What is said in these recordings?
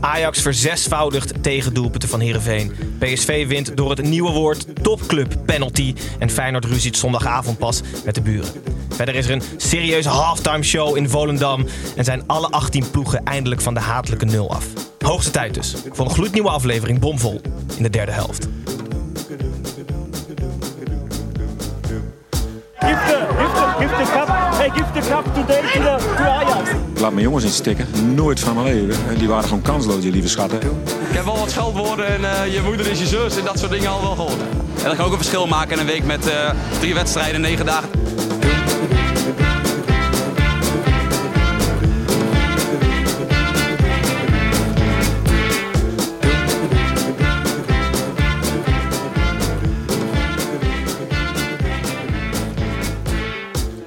Ajax verzesvoudigt tegen doelpunten van Heerenveen. PSV wint door het nieuwe woord topclub penalty. En Feyenoord ruziet zondagavond pas met de buren. Verder is er een serieuze halftime show in Volendam. En zijn alle 18 ploegen eindelijk van de hatelijke nul af. Hoogste tijd dus voor een gloednieuwe aflevering bomvol in de derde helft. Give the, give the, give the cup. Hey, give the cup today to, the, to Ajax. Laat mijn jongens niet stikken. Nooit van mijn leven. Die waren gewoon kansloos, die lieve schatten. Ik heb wel wat scheldwoorden en eh, je moeder is je zus en dat soort dingen al wel gehoord. En dat kan ook een verschil maken in een week met eh, drie wedstrijden, negen dagen.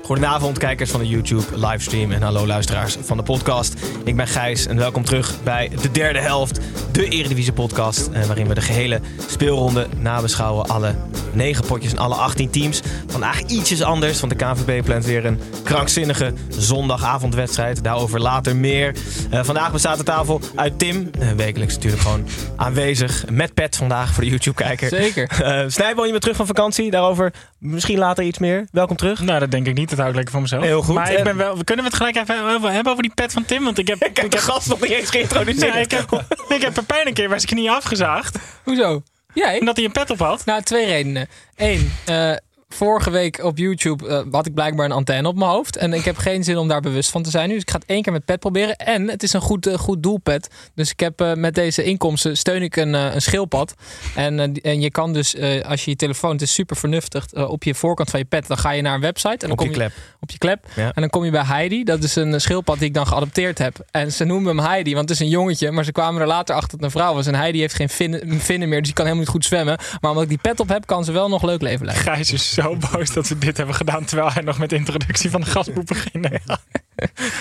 Goedenavond, kijkers van de YouTube livestream en hallo luisteraars van de podcast. Ik ben Gijs en welkom terug bij de derde helft, de Eredivisie podcast, eh, waarin we de gehele speelronde nabeschouwen. Alle negen potjes en alle 18 teams. Vandaag ietsjes anders, want de KNVB plant weer een krankzinnige zondagavondwedstrijd. Daarover later meer. Eh, vandaag bestaat de tafel uit Tim, eh, wekelijks natuurlijk gewoon aanwezig. Met Pet vandaag voor de YouTube-kijker. Zeker. Uh, Snijboon, je bent terug van vakantie. Daarover misschien later iets meer. Welkom terug. Nou, dat denk ik niet. Dat hou ik lekker voor mezelf. Heel goed. Maar ik ben wel, kunnen we het gelijk even hebben over die pet van Tim? Want ik heb, Ik heb de gast nog niet eens geïntroduceerd. Ja, ik, heb, ik heb Pepijn een keer bij zijn knie afgezaagd. Hoezo? Jij? Omdat hij een pet op had. Nou, twee redenen. Eén, eh, vorige week op YouTube eh, had ik blijkbaar een antenne op mijn hoofd. En ik heb geen zin om daar bewust van te zijn nu. Dus ik ga het één keer met pet proberen. En het is een goed, eh, goed doelpet. Dus ik heb eh, met deze inkomsten steun ik een, een schildpad. En, en je kan dus, als je je telefoon, het is super vernuftig, op je voorkant van je pet, dan ga je naar een website. En dan Op kom je klep. op je klep. Ja. En dan kom je bij Heidi. Dat is een schildpad die ik dan geadopteerd heb. En ze noemen hem Heidi, want het is een jongetje. Maar ze kwamen er later achter dat het een vrouw was. En Heidi heeft geen vinnen, vinnen meer, dus die kan helemaal niet goed zwemmen. Maar omdat ik die pet op heb, kan ze wel nog leuk leven leiden. Gijs is zo boos dat we dit hebben gedaan. Terwijl hij nog met de introductie van de gast moet beginnen.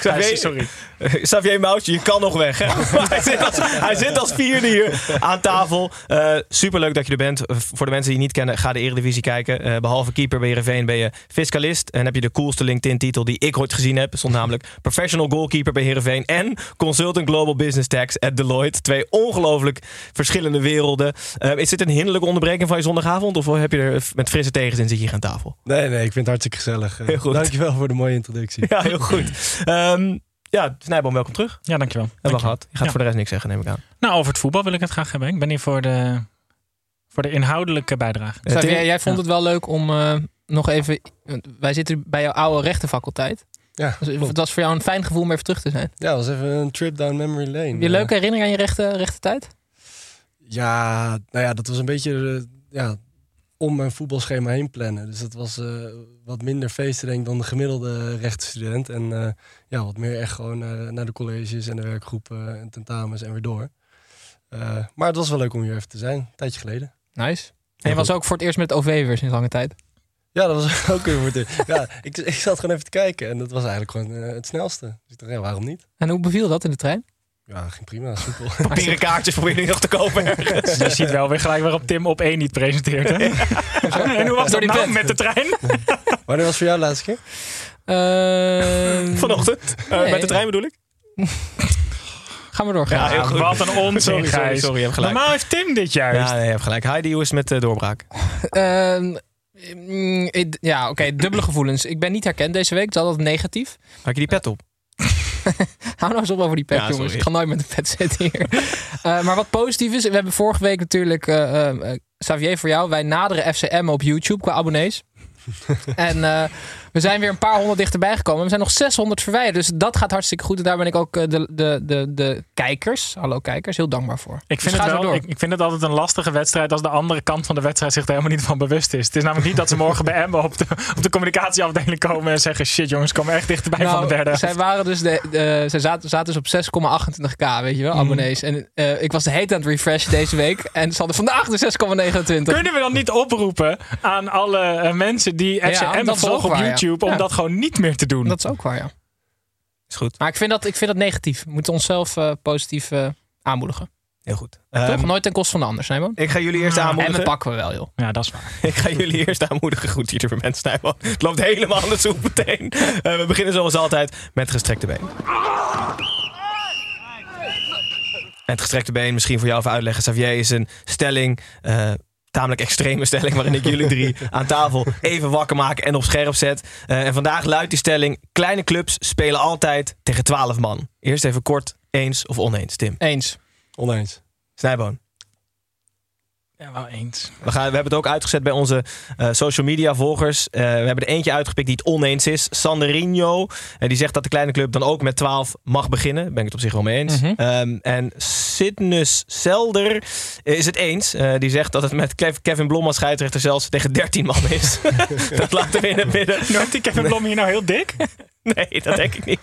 Gijs, sorry. Xavier Moutje, je kan nog weg. Hè? Hij, zit als, hij zit als vierde hier aan tafel. Eh superleuk dat je er bent. Eh, Voor de mensen die je niet kennen, ga de Eredivisie kijken. Eh, behalve keeper bij Heerenveen ben je fiscalist. En heb je de coolste LinkedIn-titel die ik ooit gezien heb. Stond namelijk professional goalkeeper bij Heerenveen. En consultant global business tax at Deloitte. Twee ongelooflijk verschillende werelden. Is dit een hinderlijke onderbreking van je zondagavond? Of heb je er met frisse tegenzin zit je hier aan tafel? Nee, nee, ik vind het hartstikke gezellig. Heel goed. Dankjewel voor de mooie introductie. Ja, heel goed. Ehm ja, Snijboom, welkom terug. Ja, dankjewel. Hebben we Dank je. gehad. Je gaat Ja. voor de rest niks zeggen, neem ik aan. Nou, over het voetbal wil ik het graag hebben. Ik ben hier voor de, voor de inhoudelijke bijdrage. Tim? jij vond Ja. het wel leuk om eh, nog even... Wij zitten bij jouw oude rechtenfaculteit. Ja, Dus het was voor jou een fijn gevoel om even terug te zijn. ja, dat was even een trip down memory lane. Heb je Eh, leuke herinnering aan je rechte, rechte tijd? Ja, nou ja, dat was een beetje eh, ja, om mijn voetbalschema heen plannen. Dus dat was eh, wat minder feesten denk ik dan de gemiddelde rechtenstudent. En eh, ja, wat meer echt gewoon naar, naar de colleges en de werkgroepen en tentamens en weer door. Eh, maar het was wel leuk om hier even te zijn, een tijdje geleden. Nice. En je was ook voor het eerst met het OV weer sinds lange tijd. Ja, dat was ook weer voor het eerst. Ja, ik, ik zat gewoon even te kijken en dat was eigenlijk gewoon het snelste. Dus ik dacht, ja, waarom niet? En hoe beviel dat in de trein? Ja, ging prima, soepel. Papieren kaartjes probeer je nog te kopen ergens. Je ziet wel weer gelijk waarop Tim op één niet presenteert. Hè? en hoe was dat die nou pet. met de trein? Wanneer was voor jou de laatste keer? Ehm, Vanochtend. Eh, Nee. Met de trein bedoel ik? Ga maar door. Ja, heel goed. Wat een onzin, Sorry, sorry, sorry, je hebt gelijk. Normaal heeft Tim dit juist. Ja, nee, je hebt gelijk. Heidi, hoe is het met de doorbraak? Ehm, mm, ja, oké, dubbele gevoelens. Ik ben niet herkend deze week, dat is altijd negatief. Had je die pet op? Hou nou eens op over die pet, Ja, jongens. Ik ga nooit met een pet zitten hier. Eh, maar wat positief is, we hebben vorige week natuurlijk, eh, eh, Xavier voor jou, wij naderen FCM op YouTube qua abonnees. en we zijn weer een paar honderd dichterbij gekomen. We zijn nog 600 verwijderd, dus dat gaat hartstikke goed. En daar ben ik ook eh, de, de, de, de kijkers, hallo kijkers, heel dankbaar voor. Ik vind, Dus het wel, ik, ik vind het altijd een lastige wedstrijd als de andere kant van de wedstrijd zich er helemaal niet van bewust is. Het is namelijk niet dat ze morgen bij Emma op de, op de communicatieafdeling komen en zeggen: shit jongens, komen echt dichterbij van de derde. Nou, Zij waren dus de, de, zij zaten, zaten dus op 6,28k, weet je wel, Mhm. abonnees. En eh, ik was de heet aan het refreshen deze week. En ze hadden vandaag de 6,29. Kunnen we dan niet oproepen aan alle eh, mensen die Ja, FC Emma dat is ook volgen op ja. YouTube om Ja. dat gewoon niet meer te doen? Dat is ook waar, ja. Is goed. Maar ik vind dat, ik vind dat negatief. We moeten onszelf eh, positief eh, aanmoedigen. Heel goed. Toch? Ehm, Nooit ten koste van de ander, Snijboon? ik ga jullie eerst En aanmoedigen. dat pakken we wel, joh. Ja, dat is waar. Ik ga jullie eerst aanmoedigen. Goed, hier de mensen Snijboon. Het loopt helemaal andersom meteen. Eh, we beginnen zoals altijd met gestrekte been. En het gestrekte been, misschien voor jou even uitleggen. Xavier is een stelling, tamelijk extreme stelling... waarin ik jullie drie aan tafel even wakker maak en op scherp zet. Eh, en vandaag luidt die stelling... kleine clubs spelen altijd tegen 12 man. Eerst even kort, eens of oneens, Tim? Eens. Oneens. Snijboon. Ja, wel eens. We, gaan, we hebben het ook uitgezet bij onze eh, social media volgers. Eh, we hebben er eentje uitgepikt die het oneens is. Sanderinho. En die zegt dat de kleine club dan ook met 12 mag beginnen. Ben ik het op zich wel mee eens. Mhm. Ehm, en Sidnus Zelder is het eens. Eh, die zegt dat het met Kev- Kevin Blom als scheidsrechter zelfs tegen 13 man is. dat laten we in het midden. Noemt die Kevin Blom hier nou heel dik? Nee, dat denk ik niet.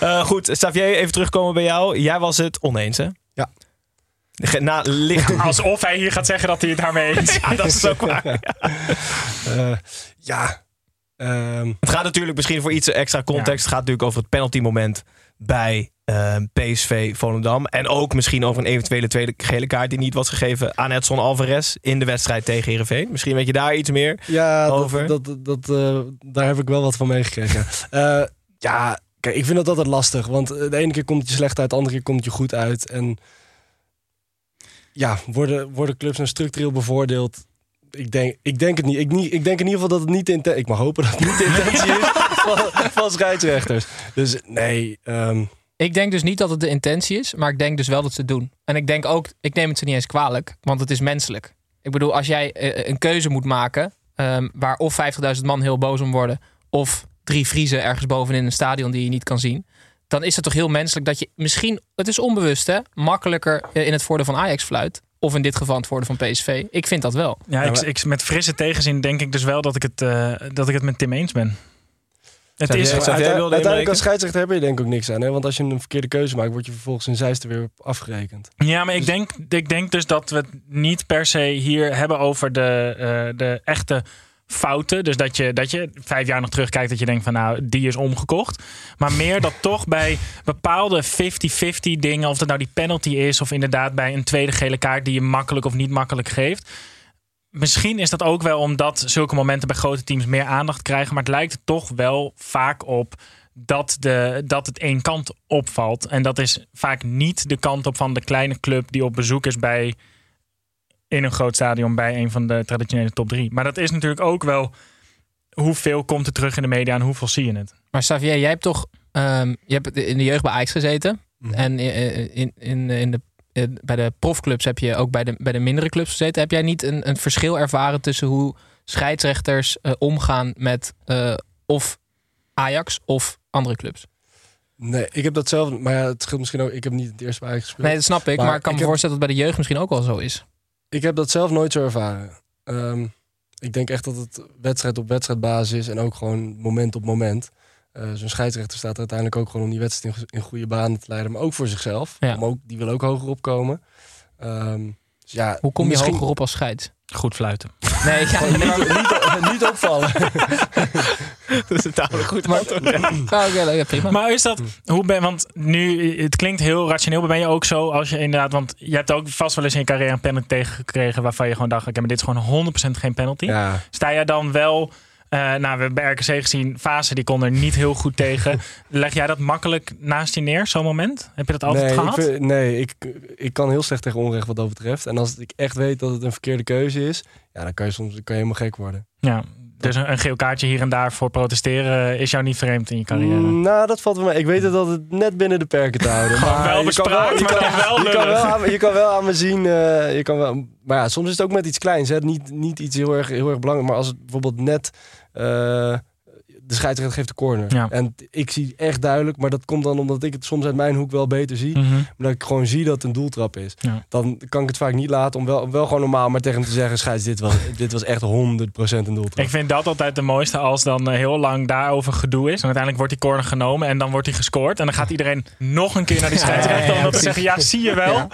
Eh, goed, Xavier, even terugkomen bij jou. Jij was het oneens, hè? Ja. Na licht. Alsof hij hier gaat zeggen dat hij het daarmee eens is. Ja, dat is ook waar. Ja. Eh, ja. Ehm, Het gaat natuurlijk misschien voor iets extra context. Het gaat natuurlijk over het penaltymoment bij eh, PSV Volendam. En ook misschien over een eventuele tweede gele kaart die niet was gegeven aan Edson Alvarez in de wedstrijd tegen Herenveen. Misschien weet je daar iets meer. ja, Over? dat, dat, dat, eh, daar heb ik wel wat van meegekregen. Eh, ja, kijk, ik vind dat altijd lastig. Want de ene keer komt het je slecht uit, de andere keer komt het je goed uit. En ja, worden, worden clubs nou structureel bevoordeeld? Ik denk, ik denk het niet. Ik, niet. ik denk in ieder geval dat het niet de intentie... Ik mag hopen dat het niet de intentie is van, van scheidsrechters. Dus nee, ehm, Ik denk dus niet dat het de intentie is, maar ik denk dus wel dat ze het doen. En ik denk ook, ik neem het ze niet eens kwalijk, want het is menselijk. Ik bedoel, als jij eh, een keuze moet maken ehm, waar of 50.000 man heel boos om worden, of drie Vriezen ergens bovenin een stadion die je niet kan zien, dan is het toch heel menselijk dat je misschien, het is onbewust hè, makkelijker eh, in het voordeel van Ajax fluit. Of in dit geval het voordeel van PSV. Ik vind dat wel. Ja, ik, ik, met frisse tegenzin denk ik dus wel dat ik het, eh, dat ik het met Tim eens ben. Het is, uiteindelijk als scheidsrechter heb je denk ik ook niks aan. Hè? Want als je een verkeerde keuze maakt, word je vervolgens in zijste weer op afgerekend. Ja, maar ik denk, ik denk dus dat we het niet per se hier hebben over de, eh, de echte fouten. Dus dat je, dat je vijf jaar nog terugkijkt dat je denkt van nou, die is omgekocht. Maar meer dat toch bij bepaalde 50-50 dingen, of dat nou die penalty is... of inderdaad bij een tweede gele kaart die je makkelijk of niet makkelijk geeft... Misschien is dat ook wel omdat zulke momenten bij grote teams meer aandacht krijgen. Maar het lijkt er toch wel vaak op dat, de, dat het één kant opvalt. En dat is vaak niet de kant op van de kleine club die op bezoek is bij in een groot stadion bij een van de traditionele top drie. Maar dat is natuurlijk ook wel hoeveel komt er terug in de media en hoeveel zie je het. Maar Xavier, jij hebt toch ehm, je hebt in de jeugd bij Ajax gezeten. En in, in, in, in de, eh, bij de profclubs heb je ook bij de, bij de mindere clubs gezeten. Heb jij niet een, een verschil ervaren tussen hoe scheidsrechters eh, omgaan met eh, of Ajax of andere clubs? Nee, ik heb dat zelf... Maar ja, het scheelt misschien ook... Ik heb niet het eerste bij Ajax gespeeld. Nee, dat snap ik. Maar, ik kan me heb- voorstellen dat het bij de jeugd misschien ook wel zo is. Ik heb dat zelf nooit zo ervaren. Ehm, ik denk echt dat het wedstrijd op wedstrijdbasis is en ook gewoon moment op moment. Eh, Zo'n scheidsrechter staat uiteindelijk ook gewoon om die wedstrijd in, in goede banen te leiden, maar ook voor zichzelf. Ja. Om ook, die wil ook hoger opkomen. Ehm, dus ja, Hoe kom je misschien- hoger op als scheids? Goed fluiten. Nee, ja, nee, maar- niet, niet, niet opvallen. Dat is een tamelijk goed antwoord. Ah, oké, ja, prima. Maar is dat, hoe ben, want nu, het klinkt heel rationeel, maar ben je ook zo als je inderdaad, want je hebt ook vast wel eens in je carrière een penalty tegengekregen waarvan je gewoon dacht, oké, maar dit is gewoon 100% geen penalty. Ja. Sta jij dan wel, eh, nou we hebben bij RKC gezien, Fase die kon er niet heel goed tegen. Leg jij dat makkelijk naast je neer, zo'n moment? Heb je dat altijd nee, gehad? Ik vind- nee, ik, ik kan heel slecht tegen onrecht wat dat betreft. En als ik echt weet dat het een verkeerde keuze is, ja, dan kan je soms kan je helemaal gek worden. Ja, Dus een, een geel kaartje hier en daar voor protesteren is jou niet vreemd in je carrière. Mm, nou, dat valt wel mee. Ik weet het altijd net binnen de perken te houden. Maar wel je kan bespraakt, je maar kan- dan wel je kan lullig. wel aan, je kan wel aan me zien. eh, je kan wel, maar ja, soms is het ook met iets kleins. Hè. Niet, niet iets heel erg, heel erg belangrijk. Maar als het bijvoorbeeld net. Uh, de scheidsrechter geeft de corner. Ja. En ik zie echt duidelijk, maar dat komt dan omdat ik het soms uit mijn hoek wel beter zie. Mhm. Maar dat ik gewoon zie dat het een doeltrap is. Ja. Dan kan ik het vaak niet laten om wel, om wel gewoon normaal maar tegen hem te zeggen: Scheids, dit was, dit was echt 100% een doeltrap. Ik vind dat altijd de mooiste als dan eh, heel lang daarover gedoe is. En uiteindelijk wordt die corner genomen en dan wordt hij gescoord. En dan gaat iedereen nog een keer naar die scheidsrechter om dat te zeggen, ja, zie je wel. Ja.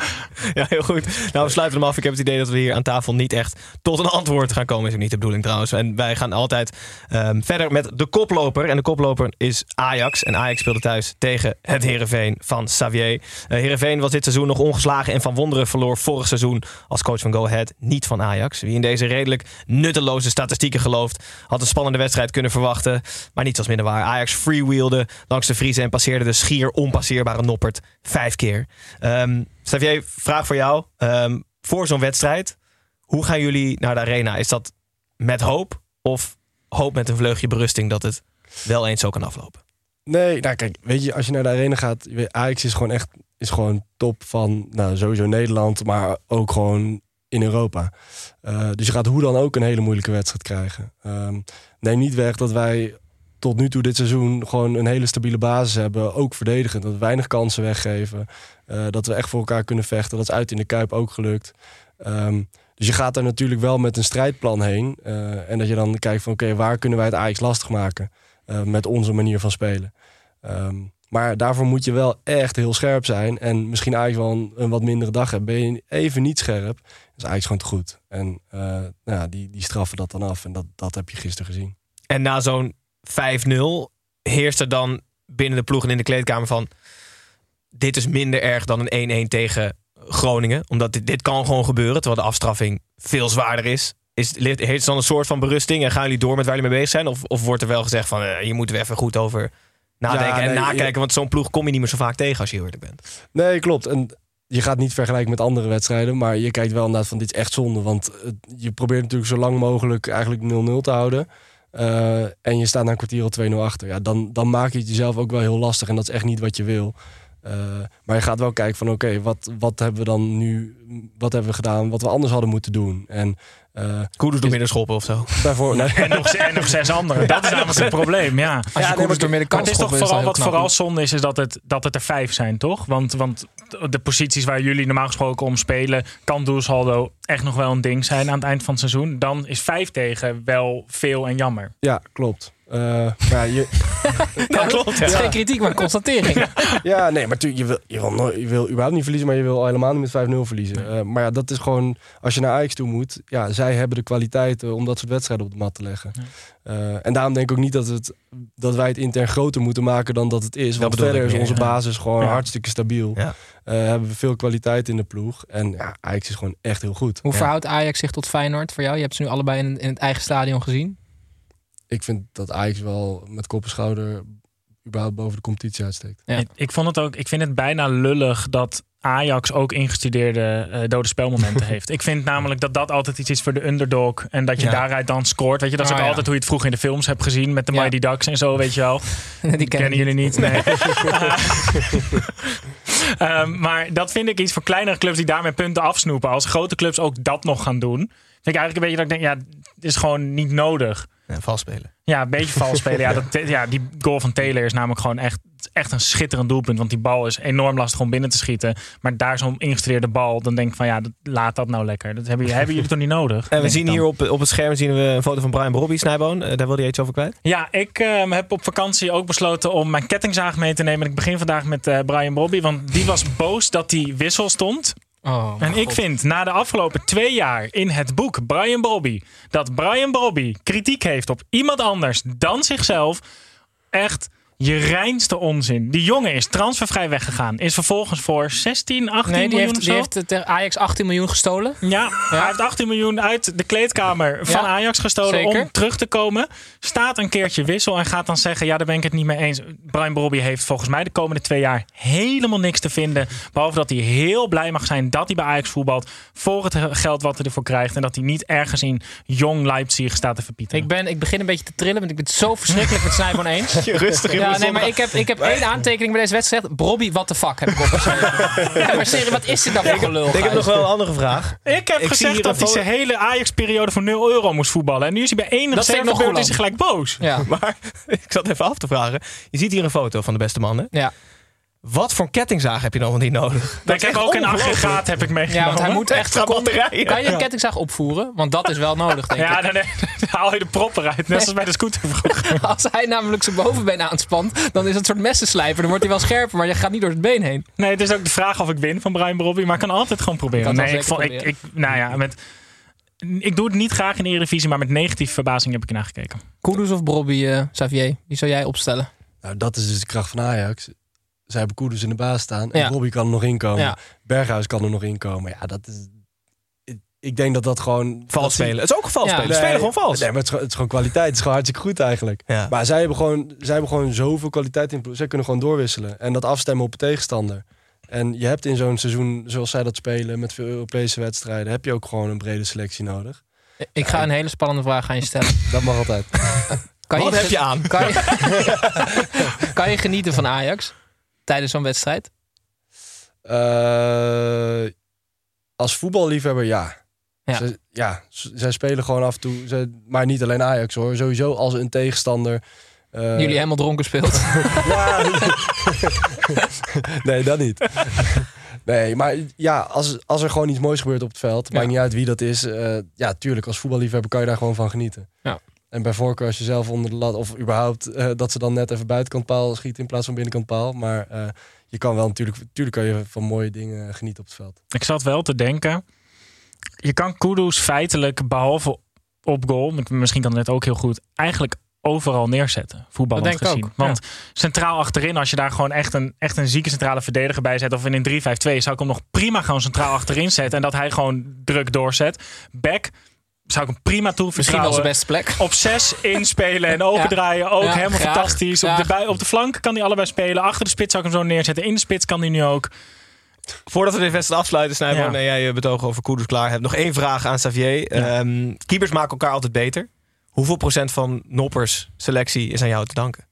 Ja, heel goed. Nou, we sluiten hem af. Ik heb het idee dat we hier aan tafel niet echt tot een antwoord gaan komen. Is ook niet de bedoeling trouwens. En wij gaan altijd ehm, verder met de koploper. En de koploper is Ajax. En Ajax speelde thuis tegen het Heerenveen van Xavier. Uh, Heerenveen was dit seizoen nog ongeslagen. En van wonderen verloor vorig seizoen als coach van Go Ahead niet van Ajax. Wie in deze redelijk nutteloze statistieken gelooft... had een spannende wedstrijd kunnen verwachten. Maar niets als minder waar. Ajax freewheelde langs de Vriezen... en passeerde de schier onpasseerbare Noppert vijf keer. Ehm Xavier, vraag voor jou. Ehm, voor zo'n wedstrijd, hoe gaan jullie naar de arena? Is dat met hoop of hoop met een vleugje berusting dat het wel eens zo kan aflopen? Nee, nou kijk, weet je, als je naar de arena gaat, Ajax is gewoon echt is gewoon top van, nou sowieso Nederland, maar ook gewoon in Europa. Eh, dus je gaat hoe dan ook een hele moeilijke wedstrijd krijgen. Ehm, neem niet weg dat wij tot nu toe dit seizoen gewoon een hele stabiele basis hebben, ook verdedigend, dat we weinig kansen weggeven, eh, dat we echt voor elkaar kunnen vechten. Dat is uit in de Kuip ook gelukt. Ehm, dus je gaat daar natuurlijk wel met een strijdplan heen. eh, en dat je dan kijkt van oké, waar kunnen wij het Ajax lastig maken? eh, met onze manier van spelen. Ehm, maar daarvoor moet je wel echt heel scherp zijn. En misschien Ajax wel een, een wat mindere dag hebben. Ben je even niet scherp, is Ajax gewoon te goed. En eh, nou ja, die, die straffen dat dan af. En dat, dat heb je gisteren gezien. En na zo'n 5-0 heerst er dan binnen de ploeg en in de kleedkamer van... dit is minder erg dan een 1-1 tegen Groningen. Omdat dit, dit kan gewoon gebeuren, terwijl de afstraffing veel zwaarder is. Is, heeft het dan een soort van berusting en gaan jullie door met waar jullie mee bezig zijn? Of, of wordt er wel gezegd van, eh, je moet er even goed over nadenken Ja, en nakijken? je- Want zo'n ploeg kom je niet meer zo vaak tegen als je eerlijk bent. Nee, klopt. En je gaat niet vergelijken met andere wedstrijden. Maar je kijkt wel inderdaad van dit is echt zonde. Want het- je probeert natuurlijk zo lang mogelijk eigenlijk 0-0 te houden. Eh, en je staat na een kwartier al 2-0 achter. Ja, dan, dan maak je het jezelf ook wel heel lastig. En dat is echt niet wat je wil. Eh, maar je gaat wel kijken van oké, wat, wat hebben we dan nu... Wat hebben we gedaan wat we anders hadden moeten doen? En, eh Koeders door midden schoppen of zo. Bijvoorbeeld, En nog, en nog zes anderen. Dat is namelijk het probleem, ja. Als je koers door midden kan het is toch vooral, wat vooral zonde is, is dat het, dat het er vijf zijn, toch? Want, want de posities waar jullie normaal gesproken om spelen, kan doelsaldo echt nog wel een ding zijn aan het eind van het seizoen. Dan is vijf tegen wel veel en jammer. Ja, klopt. Eh, maar je, Dat klopt. Het is geen kritiek, maar een constatering. ja, nee, maar tu- je wil, je, wil nooit, je wil überhaupt niet verliezen, maar je wil al helemaal niet met 5-0 verliezen. Eh, maar ja, dat is gewoon, als je naar Ajax toe moet, ja, zij hebben de kwaliteiten om dat soort wedstrijden op de mat te leggen. Eh, en daarom denk ik ook niet dat, het, dat wij het intern groter moeten maken dan dat het is. Want verder ik is onze ja. basis gewoon Ja. hartstikke stabiel. Ja. Eh, hebben we veel kwaliteit in de ploeg. En ja, Ajax is gewoon echt heel goed. Hoe Ja. verhoudt Ajax zich tot Feyenoord voor jou? Je hebt ze nu allebei in, in het eigen stadion gezien. Ik vind dat Ajax wel met kop en schouder überhaupt boven de competitie uitsteekt. Ja. Ik, vond het ook, ik vind het bijna lullig dat Ajax ook ingestudeerde eh, dode spelmomenten heeft. Ik vind namelijk dat dat altijd iets is voor de underdog. En dat je Ja. daaruit dan scoort. Weet je, dat is Ah, ook ja. altijd hoe je het vroeger in de films hebt gezien. Met de Ja. Mighty Ducks en zo, weet je wel. Die kennen jullie niet. Nee. Ehm, maar dat vind ik iets voor kleinere clubs die daarmee punten afsnoepen. Als grote clubs ook dat nog gaan doen. Vind ik eigenlijk een beetje dat ik denk, ja, het is gewoon niet nodig. Ja, vals spelen. Ja, een beetje vals spelen. Ja, dat, ja, die goal van Taylor is namelijk gewoon echt, echt een schitterend doelpunt. Want die bal is enorm lastig om binnen te schieten. Maar daar zo'n ingestudeerde bal, dan denk ik van ja, dat, laat dat nou lekker. Dat hebben, hebben jullie toch niet nodig? En we zien hier op, op het scherm zien we een foto van Brian Robbie Snijboon. Eh, daar wilde je iets over kwijt? Ja, ik ehm, heb op vakantie ook besloten om mijn kettingzaag mee te nemen. En ik begin vandaag met eh, Brian Bobby. Want die was boos dat die wissel stond. Oh, En ik vind na de afgelopen twee jaar in het boek Brian Bobby... dat Brian Bobby kritiek heeft op iemand anders dan zichzelf... echt je reinste onzin. Die jongen is transfervrij weggegaan. Is vervolgens voor 16, 18 Nee, die miljoen heeft, of die heeft Ajax 18 miljoen gestolen. Ja, hij heeft 18 miljoen uit de kleedkamer van Ja, Ajax gestolen zeker. om terug te komen. Staat een keertje wissel en gaat dan zeggen: Ja, daar ben ik het niet mee eens. Brian Brobby heeft volgens mij de komende twee jaar helemaal niks te vinden. Behalve dat hij heel blij mag zijn dat hij bij Ajax voetbalt. Voor het geld wat hij ervoor krijgt. En dat hij niet ergens in jong Leipzig staat te verpieten. Ik, ben, ik begin een beetje te trillen, want ik ben het zo verschrikkelijk met Snijboon eens. Je rustig in Ja, nee, maar ik heb, ik heb één aantekening bij deze wedstrijd. Brobby, what the fuck, heb ik opgeschreven. ja, maar serieus, wat is dit nou voor gelul? Ik heb nog wel een andere vraag. Ik heb Ik gezegd hier dat hij zijn hele Ajax-periode voor 0 euro moest voetballen. En nu is hij bij één Dat vind ik nog reservebeurt is hij gelijk boos. Ja. Maar ik zat even af te vragen. Je ziet hier een foto van de beste man. Hè? Ja. Wat voor kettingzaag heb je dan wel niet nodig? Dat ik heb ook een aggregaat heb ik meegenomen. ja, want hij moet echt... Batterijen. Kan je een kettingzaag opvoeren? Want dat is wel nodig, denk Ja, ik. dan, dan haal je de prop eruit. Net zoals bij de scooter vroeger. Als hij namelijk zijn bovenbeen aanspant, dan is het een soort messenslijper. Dan wordt hij wel scherper, maar je gaat niet door het been heen. Nee, het is ook de vraag of ik win van Brian Brobby. Maar ik kan altijd gewoon proberen. Nee, ik, vond, ik, nou ja, met, ik doe het niet graag in de Eredivisie. Maar met negatieve verbazing heb ik ernaar gekeken. Kudus of Brobby, eh, Xavier? Wie zou jij opstellen? Nou, dat is dus de kracht van Ajax. Zij hebben Koeders in de baas staan. En Ja. Robbie kan er nog inkomen. Ja. Berghuis kan er nog inkomen. Ja, dat is... ik- denk dat dat gewoon... Vals dat spelen. Het is ook vals Ja. spelen. Ze spelen gewoon vals. Nee, maar het is, gewoon- het is gewoon kwaliteit. Het is gewoon hartstikke goed eigenlijk. Ja. Maar zij hebben, gewoon, zij hebben gewoon zoveel kwaliteit in. Zij kunnen gewoon doorwisselen. En dat afstemmen op de tegenstander. En je hebt in zo'n seizoen, zoals zij dat spelen... met veel Europese wedstrijden... heb je ook gewoon een brede selectie nodig. Ik ga een hele spannende vraag aan je stellen. Dat mag altijd. Kan Wat ge- heb je aan? Kan je, kan je genieten van Ajax tijdens zo'n wedstrijd? Eh, als voetballiefhebber, ja. Ja. Ze- ja, zij spelen gewoon af en toe. Ze, maar niet alleen Ajax hoor. Sowieso als een tegenstander. eh, Jullie helemaal dronken speelt. Ja. nee, dat niet. Nee, maar ja, als, als er gewoon iets moois gebeurt op het veld, maakt niet uit wie dat is. eh, ja, tuurlijk, als voetballiefhebber kan je daar gewoon van genieten. Ja. En bij voorkeur als je zelf onder de lat, of überhaupt eh, dat ze dan net even buitenkant paal schieten in plaats van binnenkant paal. Maar eh, je kan wel natuurlijk, natuurlijk kan je van mooie dingen genieten op het veld. Ik zat wel te denken. Je kan Kudus feitelijk, behalve op goal, misschien kan het net ook heel goed, eigenlijk overal neerzetten. Ik gezien. ook, Want centraal achterin, als je daar gewoon echt een, echt een zieke centrale verdediger bij zet, of in een 3-5-2, zou ik hem nog prima gewoon centraal achterin zetten. En dat hij gewoon druk doorzet. Back zou ik hem prima toe Misschien wel zijn beste plek. Op zes inspelen en opendraaien. Ook Ja, helemaal graag, fantastisch. Op de, op de flank kan hij allebei spelen. Achter de spits zou ik hem zo neerzetten. In de spits kan hij nu ook. Voordat we de wedstrijd afsluiten, Snijboon, Ja. en jij je betoog over Koeders klaar hebt. Nog één vraag aan Xavier. Ehm, keepers maken elkaar altijd beter. Hoeveel procent van Noppers selectie is aan jou te danken?